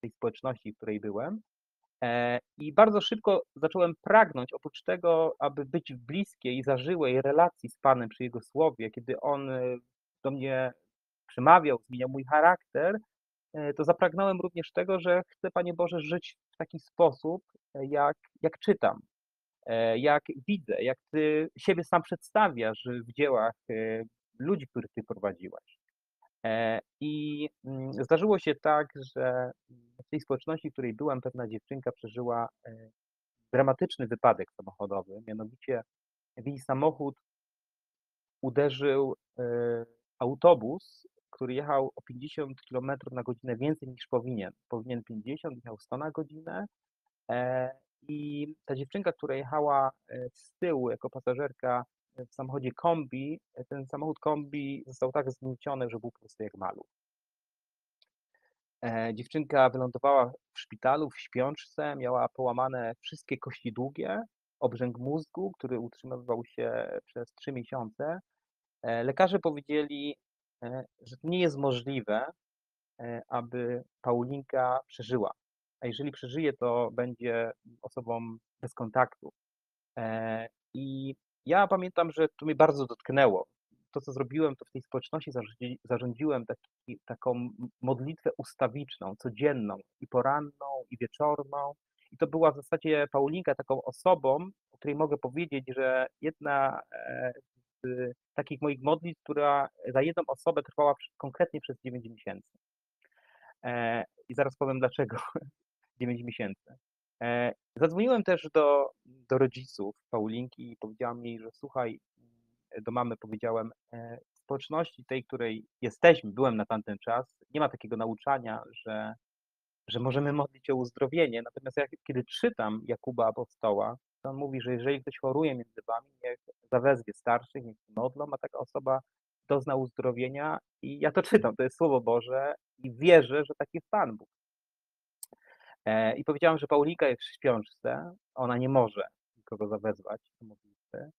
tej społeczności, w której byłem. E, I bardzo szybko zacząłem pragnąć, oprócz tego, aby być w bliskiej, zażyłej relacji z Panem przy Jego słowie, kiedy On e, do mnie przemawiał, zmieniał mój charakter, to zapragnąłem również tego, że chcę, Panie Boże, żyć w taki sposób, jak, jak czytam, jak widzę, jak Ty siebie sam przedstawiasz w dziełach e, ludzi, których Ty prowadziłeś. E, I mm, zdarzyło się tak, że w tej społeczności, w której byłem, pewna dziewczynka przeżyła e, dramatyczny wypadek samochodowy. Mianowicie w jej samochód uderzył e, autobus, który jechał o 50 km na godzinę więcej niż powinien. Powinien 50, jechał 100 na godzinę. E, I ta dziewczynka, która jechała e, z tyłu jako pasażerka w samochodzie kombi, e, ten samochód kombi został tak zgnieciony, że był po prostu jak maluch. E, Dziewczynka wylądowała w szpitalu w śpiączce, miała połamane wszystkie kości długie, obrzęk mózgu, który utrzymywał się przez trzy miesiące. E, Lekarze powiedzieli, e, że nie jest możliwe, e, aby Paulinka przeżyła. A jeżeli przeżyje, to będzie osobą bez kontaktu. E, I ja pamiętam, że to mnie bardzo dotknęło. To, co zrobiłem, to w tej społeczności zarządzi- zarządziłem taki, taką modlitwę ustawiczną, codzienną, i poranną, i wieczorną. I to była w zasadzie Paulinka taką osobą, o której mogę powiedzieć, że jedna e, z takich moich modlitw, która za jedną osobę trwała konkretnie przez 9 miesięcy. E, I zaraz powiem dlaczego 9 miesięcy. E, Zadzwoniłem też do, do rodziców Paulinki i powiedziałam jej, że słuchaj, mm, do mamy powiedziałem, e, w społeczności tej, której jesteśmy, byłem na tamten czas, nie ma takiego nauczania, że, że możemy modlić o uzdrowienie. Natomiast jak, kiedy czytam Jakuba Apostoła, to on mówi, że jeżeli ktoś choruje między wami, niech zawezwie starszych, niech się modlą, a taka osoba dozna uzdrowienia. I ja to czytam, to jest Słowo Boże i wierzę, że tak jest Pan Bóg. E, I powiedziałam, że Paulinka jest w śpiączce, ona nie może nikogo zawezwać do modlitwy.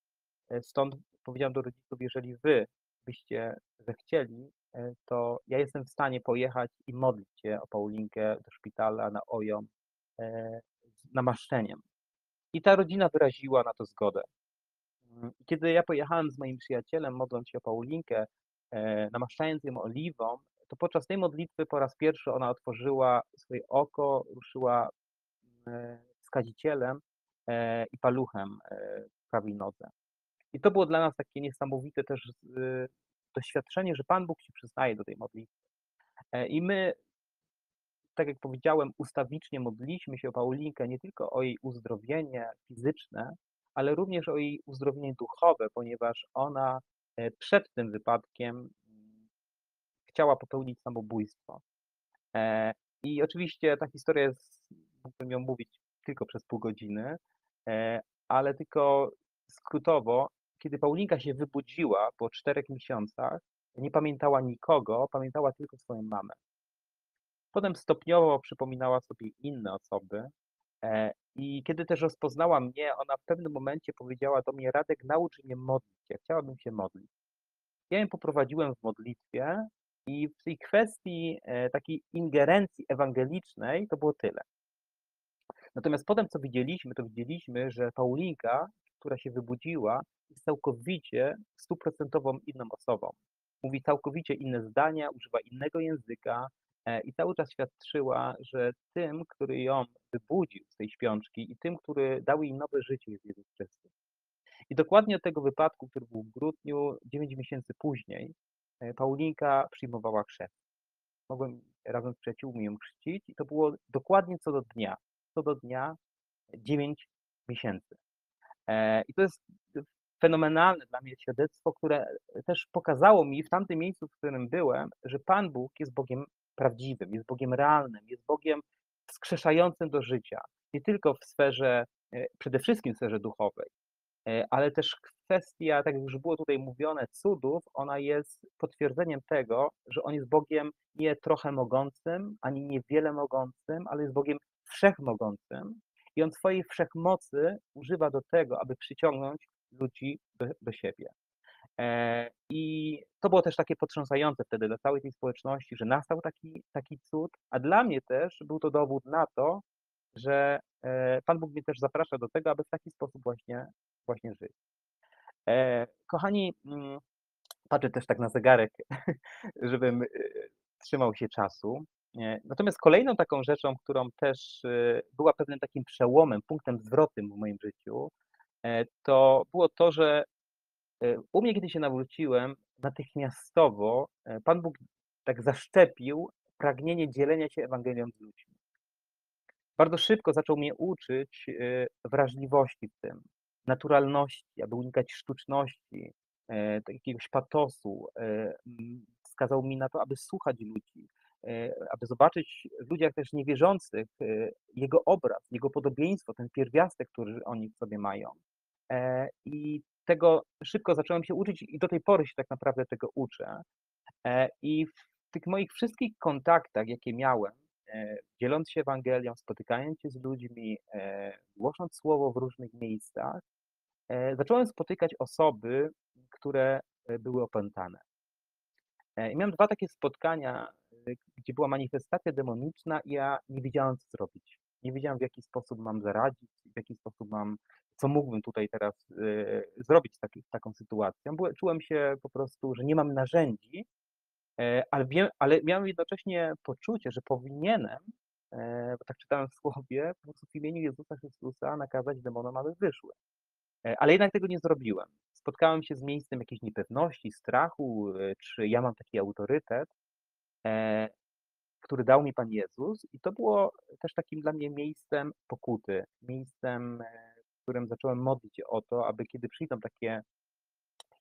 E, Stąd powiedziałam do rodziców, jeżeli wy byście zechcieli, e, to ja jestem w stanie pojechać i modlić się o Paulinkę do szpitala na OJOM z namaszczeniem. I ta rodzina wyraziła na to zgodę. Mm, Kiedy ja pojechałem z moim przyjacielem, modląc się o Paulinkę, namaszczając ją oliwą, to podczas tej modlitwy po raz pierwszy ona otworzyła swoje oko, ruszyła e, wskazicielem e, i paluchem e, w prawej nodze. I to było dla nas takie niesamowite też doświadczenie, że Pan Bóg się przyznaje do tej modlitwy. I my tak jak powiedziałem, ustawicznie modliliśmy się o Paulinkę nie tylko o jej uzdrowienie fizyczne, ale również o jej uzdrowienie duchowe, ponieważ ona przed tym wypadkiem chciała popełnić samobójstwo. E, I oczywiście ta historia jest, mógłbym ją mówić tylko przez pół godziny, e, ale tylko skrótowo, kiedy Paulinka się wybudziła po czterech miesiącach, nie pamiętała nikogo, pamiętała tylko swoją mamę. Potem stopniowo przypominała sobie inne osoby. e, I kiedy też rozpoznała mnie, ona w pewnym momencie powiedziała do mnie: Radek, naucz mnie modlić. Ja chciałabym się modlić. Ja ją poprowadziłem w modlitwie, i w tej kwestii e, takiej ingerencji ewangelicznej to było tyle. Natomiast potem, co widzieliśmy, to widzieliśmy, że Paulinka, która się wybudziła, jest całkowicie stuprocentową inną osobą. Mówi całkowicie inne zdania, używa innego języka e, i cały czas świadczyła, że tym, który ją wybudził z tej śpiączki i tym, który dał jej nowe życie jest Jezus Chrystus. I dokładnie od tego wypadku, który był w grudniu, 9 miesięcy później, Paulinka przyjmowała chrzest. Mogłem razem z przyjaciółmi ją chrzcić i to było dokładnie co do dnia. Co do dnia 9 miesięcy. E, I to jest fenomenalne dla mnie świadectwo, które też pokazało mi w tamtym miejscu, w którym byłem, że Pan Bóg jest Bogiem prawdziwym, jest Bogiem realnym, jest Bogiem wskrzeszającym do życia. Nie tylko w sferze, e, przede wszystkim w sferze duchowej, e, ale też kwestia, tak jak już było tutaj mówione, cudów, ona jest potwierdzeniem tego, że On jest Bogiem nie trochę mogącym, ani niewiele mogącym, ale jest Bogiem wszechmogącym i On swojej wszechmocy używa do tego, aby przyciągnąć ludzi do, do siebie. E, I to było też takie potrząsające wtedy dla całej tej społeczności, że nastał taki, taki cud, a dla mnie też był to dowód na to, że e, Pan Bóg mnie też zaprasza do tego, aby w taki sposób właśnie, właśnie żyć. E, kochani, mm, patrzę też tak na zegarek, żebym trzymał się czasu. Natomiast kolejną taką rzeczą, którą też była pewnym takim przełomem, punktem zwrotnym w moim życiu, to było to, że u mnie, kiedy się nawróciłem, natychmiastowo Pan Bóg tak zaszczepił pragnienie dzielenia się Ewangelią z ludźmi. Bardzo szybko zaczął mnie uczyć wrażliwości w tym, naturalności, aby unikać sztuczności, jakiegoś patosu. Wskazał mi na to, aby słuchać ludzi, E, aby zobaczyć w ludziach też niewierzących e, jego obraz, jego podobieństwo, ten pierwiastek, który oni w sobie mają. E, I tego szybko zacząłem się uczyć i do tej pory się tak naprawdę tego uczę. I w tych moich wszystkich kontaktach, jakie miałem, dzieląc się Ewangelią, spotykając się z ludźmi, głosząc słowo w różnych miejscach, zacząłem spotykać osoby, które były opętane. I miałem dwa takie spotkania gdzie była manifestacja demoniczna i ja nie wiedziałem, co zrobić. Nie wiedziałem, w jaki sposób mam zaradzić, w jaki sposób mam, co mógłbym tutaj teraz zrobić z taką sytuacją. Czułem się po prostu, że nie mam narzędzi, e, ale, wiem, ale miałem jednocześnie poczucie, że powinienem, e, bo tak czytałem w słowie, po prostu w imieniu Jezusa Chrystusa nakazać demonom, aby wyszły. E, ale jednak tego nie zrobiłem. Spotkałem się z miejscem jakiejś niepewności, strachu, czy ja mam taki autorytet, E, który dał mi Pan Jezus, i to było też takim dla mnie miejscem pokuty, miejscem, e, w którym zacząłem modlić się o to, aby kiedy przyjdą takie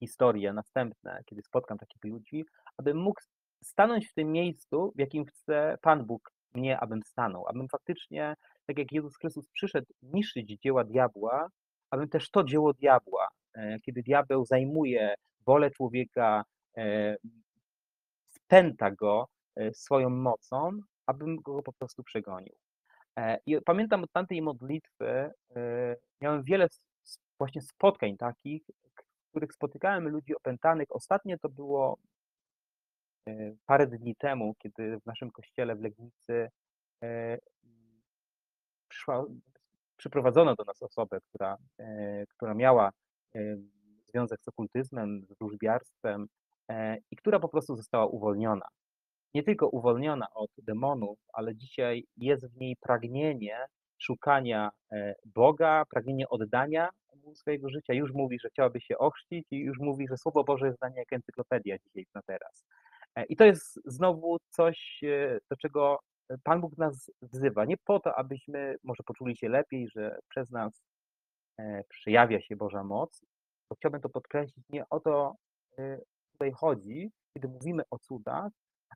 historie następne, kiedy spotkam takich ludzi, abym mógł stanąć w tym miejscu, w jakim chce Pan Bóg mnie, abym stanął, abym faktycznie, tak jak Jezus Chrystus przyszedł niszczyć dzieła diabła, abym też to dzieło diabła, e, kiedy diabeł zajmuje wolę człowieka, spęta go e, swoją mocą, abym go po prostu przegonił. E, I pamiętam od tamtej modlitwy, e, miałem wiele właśnie spotkań takich, których spotykałem ludzi opętanych. Ostatnie to było parę dni temu, kiedy w naszym kościele w Legnicy przyszła, przyprowadzono do nas osobę, która, która miała związek z okultyzmem, z wróżbiarstwem, E, i która po prostu została uwolniona. Nie tylko uwolniona od demonów, ale dzisiaj jest w niej pragnienie szukania e, Boga, pragnienie oddania swojego życia. Już mówi, że chciałaby się ochrzcić i już mówi, że Słowo Boże jest dla niej jak encyklopedia dzisiaj na teraz. E, I to jest znowu coś, do czego Pan Bóg nas wzywa nie po to, abyśmy może poczuli się lepiej, że przez nas e, przejawia się Boża moc, bo chciałbym to podkreślić, nie o to e, tutaj chodzi, kiedy mówimy o cudach,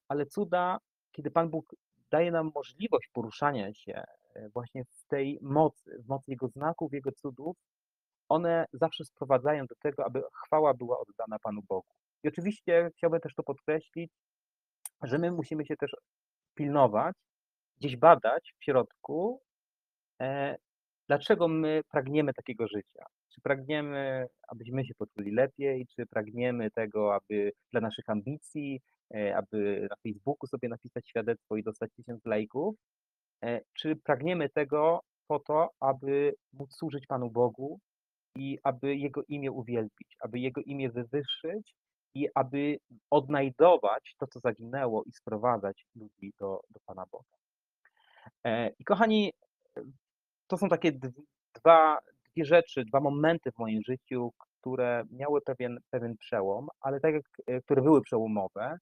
ale cuda, kiedy Pan Bóg daje nam możliwość poruszania się e, właśnie w tej mocy, w mocy Jego znaków, Jego cudów, one zawsze sprowadzają do tego, aby chwała była oddana Panu Bogu. I oczywiście chciałbym też to podkreślić, że my musimy się też pilnować, gdzieś badać w środku, e, dlaczego my pragniemy takiego życia. Czy pragniemy, abyśmy się poczuli lepiej, czy pragniemy tego, aby dla naszych ambicji, e, aby na Facebooku sobie napisać świadectwo i dostać tysiąc lajków, e, czy pragniemy tego po to, aby móc służyć Panu Bogu i aby Jego imię uwielbić, aby Jego imię wywyższyć i aby odnajdować to, co zaginęło i sprowadzać ludzi do, do Pana Boga. E, I kochani, to są takie dwa, dwie rzeczy, dwa momenty w moim życiu, które miały pewien, pewien przełom, ale tak jak, e, które były przełomowe,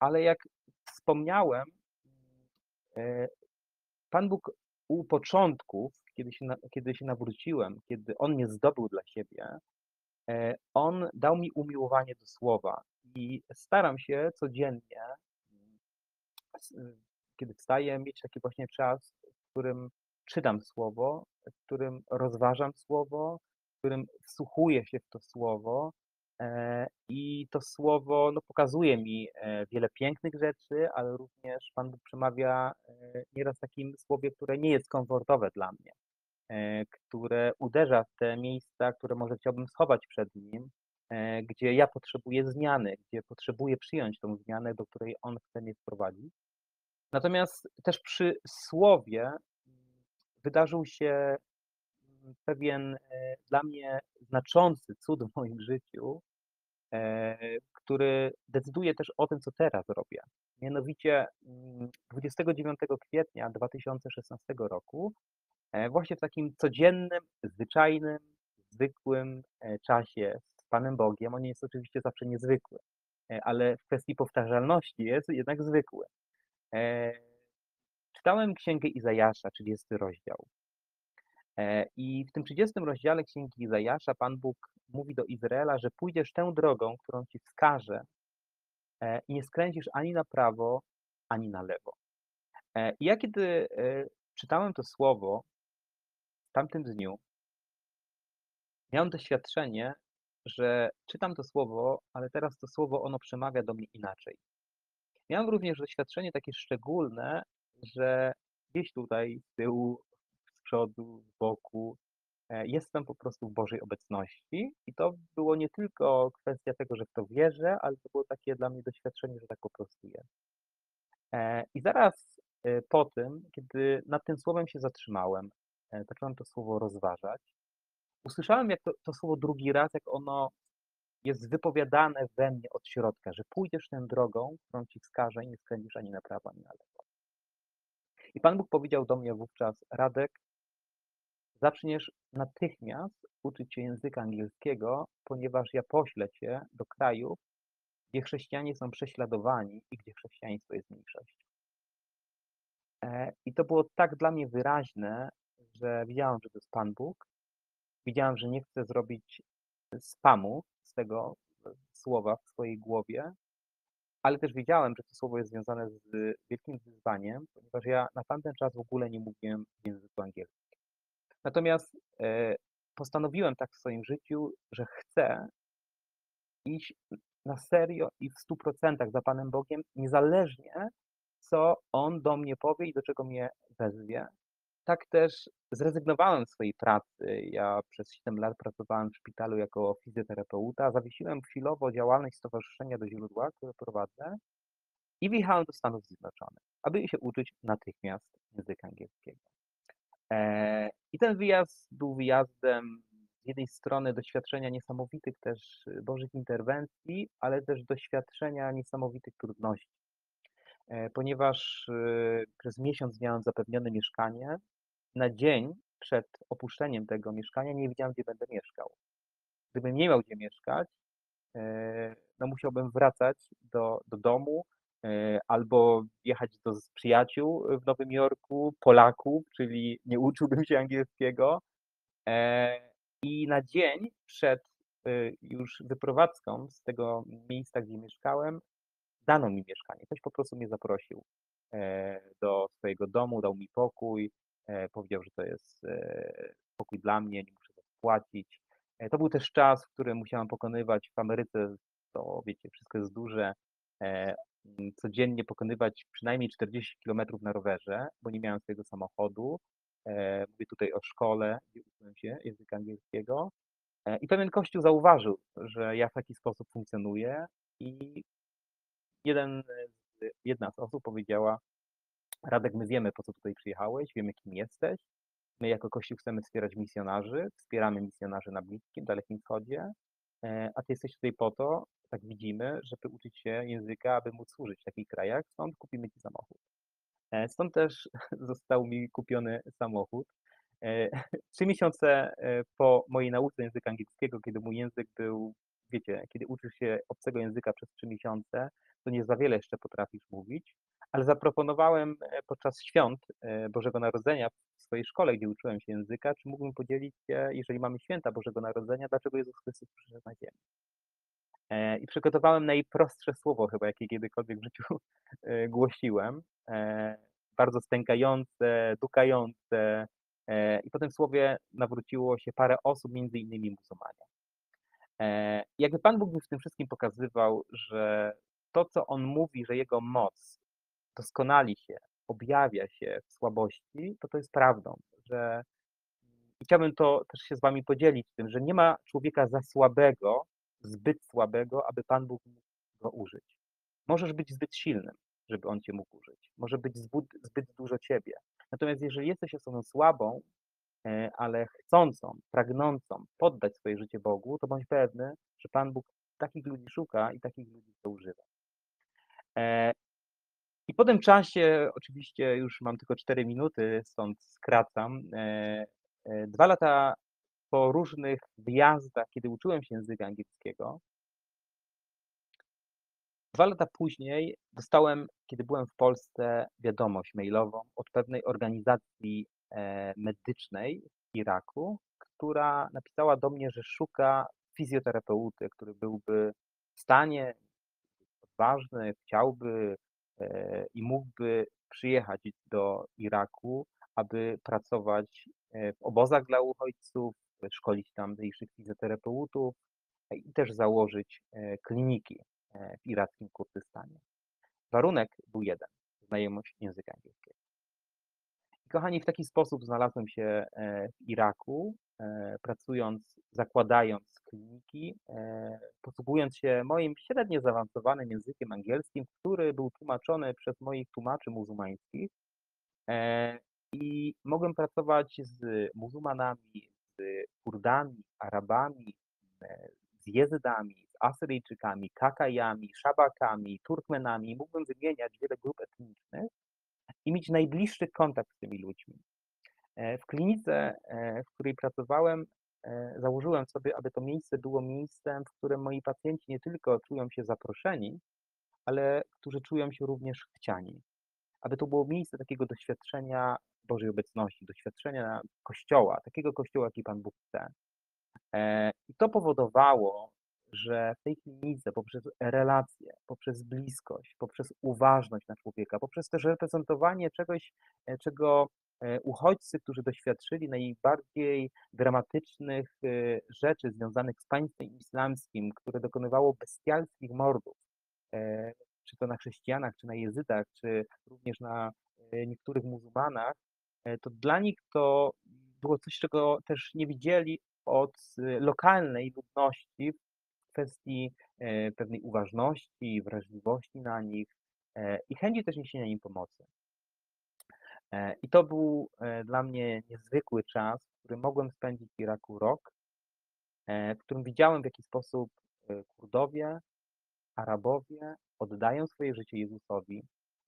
ale jak wspomniałem, e, Pan Bóg u początków, kiedy się, kiedy się nawróciłem, kiedy On mnie zdobył dla siebie, E, on dał mi umiłowanie do słowa i staram się codziennie, kiedy wstaję, mieć taki właśnie czas, w którym czytam słowo, w którym rozważam słowo, w którym wsłuchuję się w to słowo. E, I to słowo no, pokazuje mi e, wiele pięknych rzeczy, ale również Pan Bóg przemawia nieraz takim słowie, które nie jest komfortowe dla mnie. E, które uderza w te miejsca, które może chciałbym schować przed nim, e, gdzie ja potrzebuję zmiany, gdzie potrzebuję przyjąć tą zmianę, do której on chce mnie wprowadzić. Natomiast też przy słowie mm, wydarzył się pewien e, dla mnie znaczący cud w moim życiu, który decyduje też o tym, co teraz robię. Mianowicie 29 mm, kwietnia 2016 roku E, właśnie w takim codziennym, zwyczajnym, zwykłym e, czasie z Panem Bogiem. On jest oczywiście zawsze niezwykły, e, ale w kwestii powtarzalności jest jednak zwykły. Czytałem Księgę Izajasza, 30 rozdział. I w tym 30 rozdziale Księgi Izajasza Pan Bóg mówi do Izraela, że pójdziesz tę drogą, którą ci wskaże i nie skręcisz ani na prawo, ani na lewo. I ja kiedy czytałem to słowo, tamtym dniu miałem doświadczenie, że czytam to słowo, ale teraz to słowo ono przemawia do mnie inaczej. Miałem również doświadczenie takie szczególne, że gdzieś tutaj z tyłu, przodu, z boku e, jestem po prostu w Bożej obecności i to było nie tylko kwestia tego, że w to wierzę, ale to było takie dla mnie doświadczenie, że tak po prostu jest. E, I zaraz e, po tym, kiedy nad tym słowem się zatrzymałem, zacząłem to słowo rozważać. Usłyszałem jak to, to słowo drugi raz, jak ono jest wypowiadane we mnie od środka, że pójdziesz tą drogą, którą ci wskażę i nie skręcisz ani na prawo, ani na lewo. I Pan Bóg powiedział do mnie wówczas, Radek, zaczniesz natychmiast uczyć się języka angielskiego, ponieważ ja poślę cię do krajów, gdzie chrześcijanie są prześladowani i gdzie chrześcijaństwo jest mniejszością. E, I to było tak dla mnie wyraźne, że widziałem, że to jest Pan Bóg. Widziałem, że nie chcę zrobić spamu z tego słowa w swojej głowie, ale też wiedziałem, że to słowo jest związane z wielkim wyzwaniem, ponieważ ja na tamten czas w ogóle nie mówiłem w języku angielskim. Natomiast e, postanowiłem tak w swoim życiu, że chcę iść na serio i w 100% za Panem Bogiem, niezależnie co On do mnie powie i do czego mnie wezwie, tak też zrezygnowałem z swojej pracy. Ja przez 7 lat pracowałem w szpitalu jako fizjoterapeuta. Zawiesiłem chwilowo działalność Stowarzyszenia do Źródła, które prowadzę i wyjechałem do Stanów Zjednoczonych, aby się uczyć natychmiast języka angielskiego. E, I ten wyjazd był wyjazdem z jednej strony doświadczenia niesamowitych też Bożych interwencji, ale też doświadczenia niesamowitych trudności. E, ponieważ e, przez miesiąc miałem zapewnione mieszkanie, na dzień przed opuszczeniem tego mieszkania nie wiedziałem, gdzie będę mieszkał. Gdybym nie miał gdzie mieszkać, e, no musiałbym wracać do, do domu, albo jechać do przyjaciół w Nowym Jorku, Polaków, czyli nie uczyłbym się angielskiego. E, I na dzień przed y, już wyprowadzką z tego miejsca, gdzie mieszkałem, dano mi mieszkanie. Ktoś po prostu mnie zaprosił e, do swojego domu, dał mi pokój, e, powiedział, że to jest e, pokój dla mnie, nie muszę za to. E, był też czas, w którym musiałem pokonywać w Ameryce, to wiecie, wszystko jest duże, e, codziennie pokonywać przynajmniej 40 km na rowerze, bo nie miałem swojego samochodu. E, Mówię tutaj o szkole, gdzie uczyłem się języka angielskiego. E, I pewien kościół zauważył, że ja w taki sposób funkcjonuję i jeden, jedna z osób powiedziała, Radek, my wiemy, po co tutaj przyjechałeś, wiemy, kim jesteś. My jako Kościół chcemy wspierać misjonarzy, wspieramy misjonarzy na Bliskim, Dalekim Wschodzie, e, a ty jesteś tutaj po to, tak widzimy, żeby uczyć się języka, aby móc służyć w takich krajach, stąd kupimy ci samochód. E, Stąd też został mi kupiony samochód. E, Trzy miesiące e, po mojej nauce języka angielskiego, kiedy mój język był, wiecie, kiedy uczysz się obcego języka przez trzy miesiące, to nie za wiele jeszcze potrafisz mówić, ale zaproponowałem podczas świąt Bożego Narodzenia w swojej szkole, gdzie uczyłem się języka, czy mógłbym podzielić się, jeżeli mamy święta Bożego Narodzenia, dlaczego Jezus Chrystus przyszedł na ziemię. E, I przygotowałem najprostsze słowo chyba, jakie kiedykolwiek w życiu e, głosiłem. E, Bardzo stękające, dukające. I po tym słowie nawróciło się parę osób, między innymi muzułmanie. Jakby Pan Bóg mi w tym wszystkim pokazywał, że to, co On mówi, że Jego moc doskonali się, objawia się w słabości, to to jest prawdą, że i chciałbym to też się z Wami podzielić tym, że nie ma człowieka za słabego, zbyt słabego, aby Pan Bóg mógł go użyć. Możesz być zbyt silnym, żeby On Cię mógł użyć. Może być zbyt, zbyt dużo Ciebie. Natomiast jeżeli jesteś osobą słabą, e, ale chcącą, pragnącą poddać swoje życie Bogu, to bądź pewny, że Pan Bóg takich ludzi szuka i takich ludzi chce używa. E, I po tym czasie, oczywiście już mam tylko 4 minuty, stąd skracam. e, Dwa lata po różnych wyjazdach, kiedy uczyłem się języka angielskiego, dwa lata później dostałem, kiedy byłem w Polsce, wiadomość mailową od pewnej organizacji e, medycznej w Iraku, która napisała do mnie, że szuka fizjoterapeuty, który byłby w stanie, odważny, chciałby e, i mógłby przyjechać do Iraku, aby pracować e, w obozach dla uchodźców, szkolić tamtejszych fizjoterapeutów e, i też założyć e, kliniki e, w irackim Kurdystanie. Warunek był jeden, znajomość języka angielskiego. I kochani, w taki sposób znalazłem się w Iraku, pracując, zakładając kliniki, posługując się moim średnio zaawansowanym językiem angielskim, który był tłumaczony przez moich tłumaczy muzułmańskich. I mogłem pracować z muzułmanami, z Kurdami, Arabami, e, z z Asyryjczykami, Kakajami, Szabakami, Turkmenami. Mógłbym wymieniać wiele grup etnicznych i mieć najbliższy kontakt z tymi ludźmi. E, W klinice, e, w której pracowałem, założyłem sobie, aby to miejsce było miejscem, w którym moi pacjenci nie tylko czują się zaproszeni, ale którzy czują się również chciani. Aby to było miejsce takiego doświadczenia Bożej obecności, doświadczenia Kościoła, takiego Kościoła, jaki Pan Bóg chce. E, I to powodowało, że w tej klinice poprzez relacje, poprzez bliskość, poprzez uważność na człowieka, poprzez też reprezentowanie czegoś, e, czego e, uchodźcy, którzy doświadczyli najbardziej dramatycznych rzeczy związanych z państwem islamskim, które dokonywało bestialskich mordów, czy to na chrześcijanach, czy na jezydach, czy również na niektórych muzułmanach, to dla nich to było coś, czego też nie widzieli od e, lokalnej ludności w kwestii e, pewnej uważności, wrażliwości na nich e, i chęci też niesienia im pomocy. E, I to był e, dla mnie niezwykły czas, w którym mogłem spędzić w Iraku rok, e, w którym widziałem, w jaki sposób e, Kurdowie, Arabowie oddają swoje życie Jezusowi,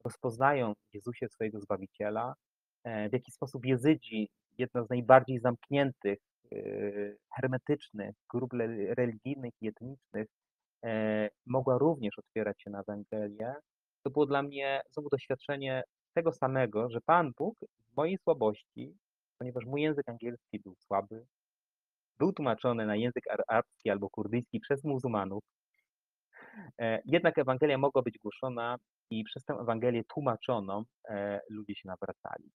rozpoznają Jezusie swojego Zbawiciela, e, w jaki sposób Jezydzi, jedna z najbardziej zamkniętych, e, hermetycznych grup religijnych i etnicznych, e, mogła również otwierać się na Ewangelię to było dla mnie znowu doświadczenie tego samego, że Pan Bóg w mojej słabości, ponieważ mój język angielski był słaby, był tłumaczony na język arabski albo kurdyjski przez muzułmanów, e, jednak Ewangelia mogła być głoszona i przez tę Ewangelię tłumaczoną e, ludzie się nawracali.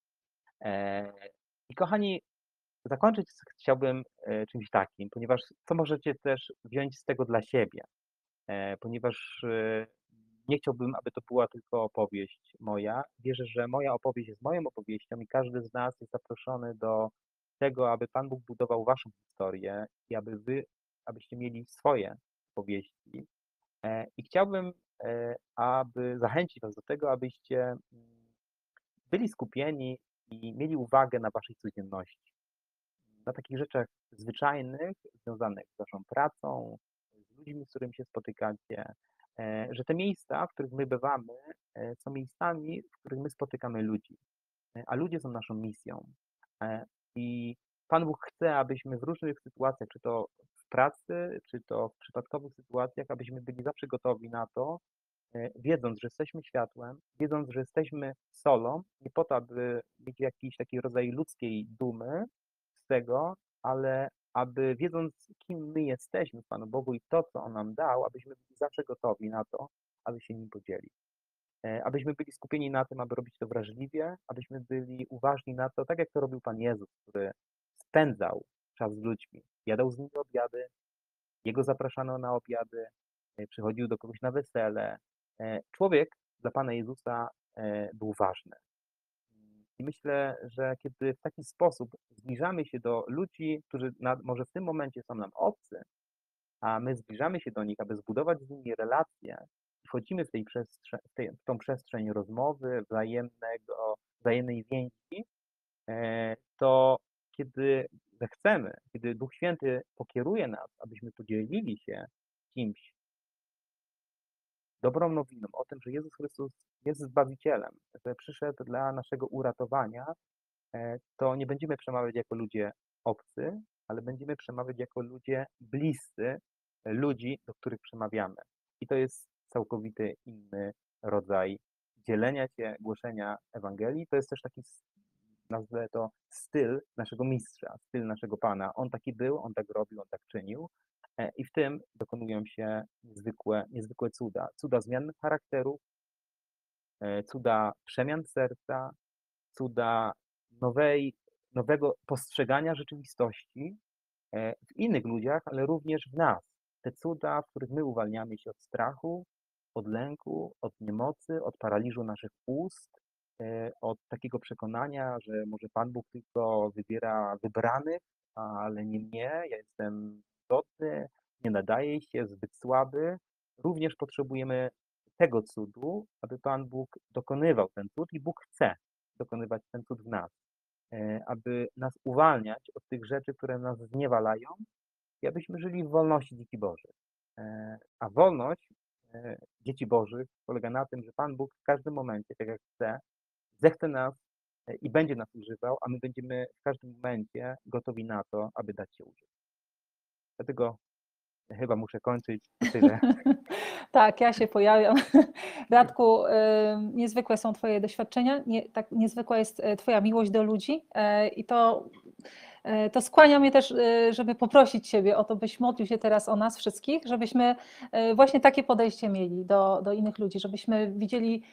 E, I kochani, zakończyć chciałbym czymś takim, ponieważ co możecie też wziąć z tego dla siebie, ponieważ nie chciałbym, aby to była tylko opowieść moja. Wierzę, że moja opowieść jest moją opowieścią i każdy z nas jest zaproszony do tego, aby Pan Bóg budował waszą historię i aby wy, abyście mieli swoje opowieści. E, I chciałbym, e, aby zachęcić was do tego, abyście mm, byli skupieni i mieli uwagę na waszej codzienności. Na takich rzeczach zwyczajnych, związanych z waszą pracą, z ludźmi, z którymi się spotykacie, E, że te miejsca, w których my bywamy, e, są miejscami, w których my spotykamy ludzi, e, a ludzie są naszą misją. I Pan Bóg chce, abyśmy w różnych sytuacjach, czy to w pracy, czy to w przypadkowych sytuacjach, abyśmy byli zawsze gotowi na to, wiedząc, że jesteśmy światłem, wiedząc, że jesteśmy solą, nie po to, aby mieć jakiś taki rodzaj ludzkiej dumy z tego, ale aby wiedząc, kim my jesteśmy w Panu Bogu i to, co On nam dał, abyśmy byli zawsze gotowi na to, aby się nim podzielić. E, abyśmy byli skupieni na tym, aby robić to wrażliwie, abyśmy byli uważni na to, tak jak to robił Pan Jezus, który spędzał czas z ludźmi, jadał z nimi obiady, jego zapraszano na obiady, e, przychodził do kogoś na wesele. E, człowiek dla Pana Jezusa był ważny. I myślę, że kiedy w taki sposób zbliżamy się do ludzi, którzy może w tym momencie są nam obcy, a my zbliżamy się do nich, aby zbudować z nimi relacje, wchodzimy w, tej przestrze- w, tej, w tą przestrzeń rozmowy, wzajemnego, wzajemnej więzi, e, to kiedy zechcemy, kiedy Duch Święty pokieruje nas, abyśmy podzielili się kimś dobrą nowiną o tym, że Jezus Chrystus jest Zbawicielem, że przyszedł dla naszego uratowania, e, to nie będziemy przemawiać jako ludzie obcy, ale będziemy przemawiać jako ludzie bliscy ludzi, do których przemawiamy. I to jest całkowity inny rodzaj dzielenia się, głoszenia Ewangelii. To jest też taki, nazwę to, styl naszego mistrza, styl naszego Pana. On taki był, on tak robił, on tak czynił. E, I w tym dokonują się niezwykłe, niezwykłe cuda. Cuda zmian charakteru, e, cuda przemian serca, cuda nowej, nowego postrzegania rzeczywistości e, w innych ludziach, ale również w nas. Te cuda, w których my uwalniamy się od strachu, od lęku, od niemocy, od paraliżu naszych ust, od takiego przekonania, że może Pan Bóg tylko wybiera wybranych, ale nie mnie, ja jestem nie nadaje się, zbyt słaby. Również potrzebujemy tego cudu, aby Pan Bóg dokonywał ten cud i Bóg chce dokonywać ten cud w nas, e, aby nas uwalniać od tych rzeczy, które nas zniewalają i abyśmy żyli w wolności dzieci Bożych. E, a wolność e, dzieci Bożych polega na tym, że Pan Bóg w każdym momencie, tak jak chce, zechce nas i będzie nas używał, a my będziemy w każdym momencie gotowi na to, aby dać się użyć. Dlatego chyba muszę kończyć. Tyle. tak, ja się pojawiam. Radku, niezwykłe są Twoje doświadczenia, nie, tak niezwykła jest e, Twoja miłość do ludzi e, i to, e, to skłania mnie też, żeby poprosić Ciebie o to, byś modlił się teraz o nas wszystkich, żebyśmy właśnie takie podejście mieli do, do innych ludzi, żebyśmy widzieli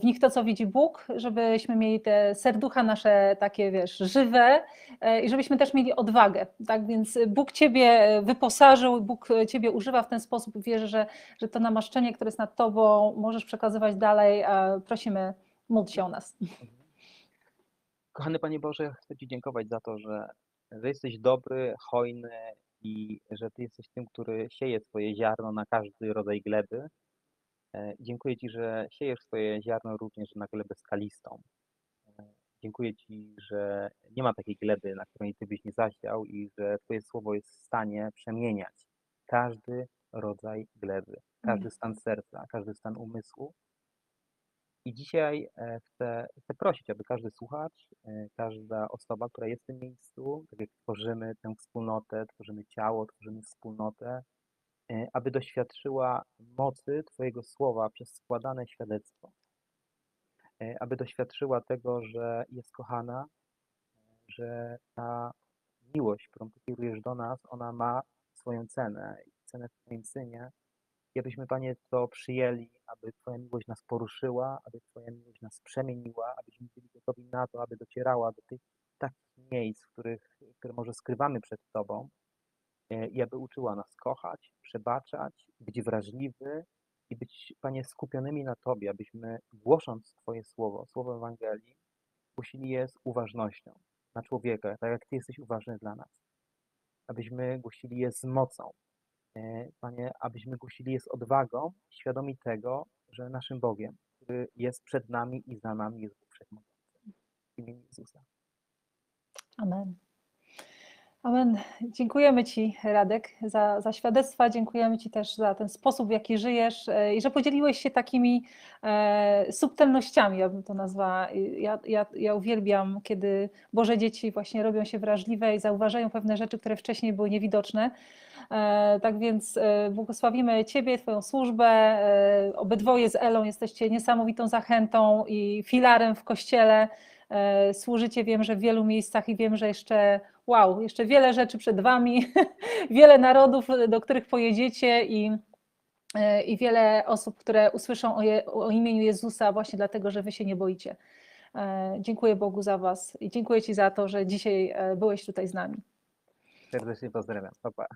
w nich to, co widzi Bóg, żebyśmy mieli te serducha nasze takie, wiesz, żywe e, i żebyśmy też mieli odwagę. Tak więc Bóg Ciebie wyposażył, Bóg Ciebie używa w ten sposób. Wierzę, że, że to namaszczenie, które jest nad Tobą, możesz przekazywać dalej. Prosimy, módl się o nas. Kochany Panie Boże, chcę Ci dziękować za to, że, że jesteś dobry, hojny i że Ty jesteś tym, który sieje swoje ziarno na każdy rodzaj gleby E, dziękuję Ci, że siejesz swoje ziarno również na glebę skalistą. E, dziękuję Ci, że nie ma takiej gleby, na której Ty byś nie zasiał i że Twoje słowo jest w stanie przemieniać każdy rodzaj gleby, każdy stan serca, każdy stan umysłu. I dzisiaj e, chcę, chcę prosić, aby każdy słuchacz, każda osoba, która jest w tym miejscu, tak jak tworzymy tę wspólnotę, tworzymy ciało, tworzymy wspólnotę, e, aby doświadczyła mocy Twojego słowa przez składane świadectwo, e, aby doświadczyła tego, że jest kochana, że ta miłość, którą Ty kierujesz do nas, ona ma swoją cenę i cenę w Twoim Synie. I abyśmy, Panie, to przyjęli, aby Twoja miłość nas poruszyła, aby Twoja miłość nas przemieniła, abyśmy byli gotowi na to, aby docierała do tych takich miejsc, których, które może skrywamy przed Tobą e, i aby uczyła nas kochać, przebaczać, być wrażliwy i być, Panie, skupionymi na Tobie, abyśmy głosząc Twoje słowo, słowo Ewangelii, głosili je z uważnością na człowieka, tak jak Ty jesteś uważny dla nas. Abyśmy głosili je z mocą, e, Panie, abyśmy głosili je z odwagą, świadomi tego, że naszym Bogiem, który jest przed nami i za nami, jest Bóg Wszechmogący. W imieniu Jezusa. Amen. Amen. Dziękujemy Ci, Radek, za, za świadectwa. Dziękujemy Ci też za ten sposób, w jaki żyjesz e, i że podzieliłeś się takimi e, subtelnościami, ja bym to nazwała. Ja, ja, ja uwielbiam, kiedy Boże dzieci właśnie robią się wrażliwe i zauważają pewne rzeczy, które wcześniej były niewidoczne. E, tak więc e, błogosławimy Ciebie, Twoją służbę. E, obydwoje z Elą jesteście niesamowitą zachętą i filarem w kościele. E, Służycie, wiem, że w wielu miejscach i wiem, że jeszcze, wow, jeszcze wiele rzeczy przed Wami, wiele narodów, do których pojedziecie i, e, i wiele osób, które usłyszą o, je, o imieniu Jezusa właśnie dlatego, że Wy się nie boicie. E, Dziękuję Bogu za Was i dziękuję Ci za to, że dzisiaj e, byłeś tutaj z nami. Serdecznie pozdrawiam. Pa, pa.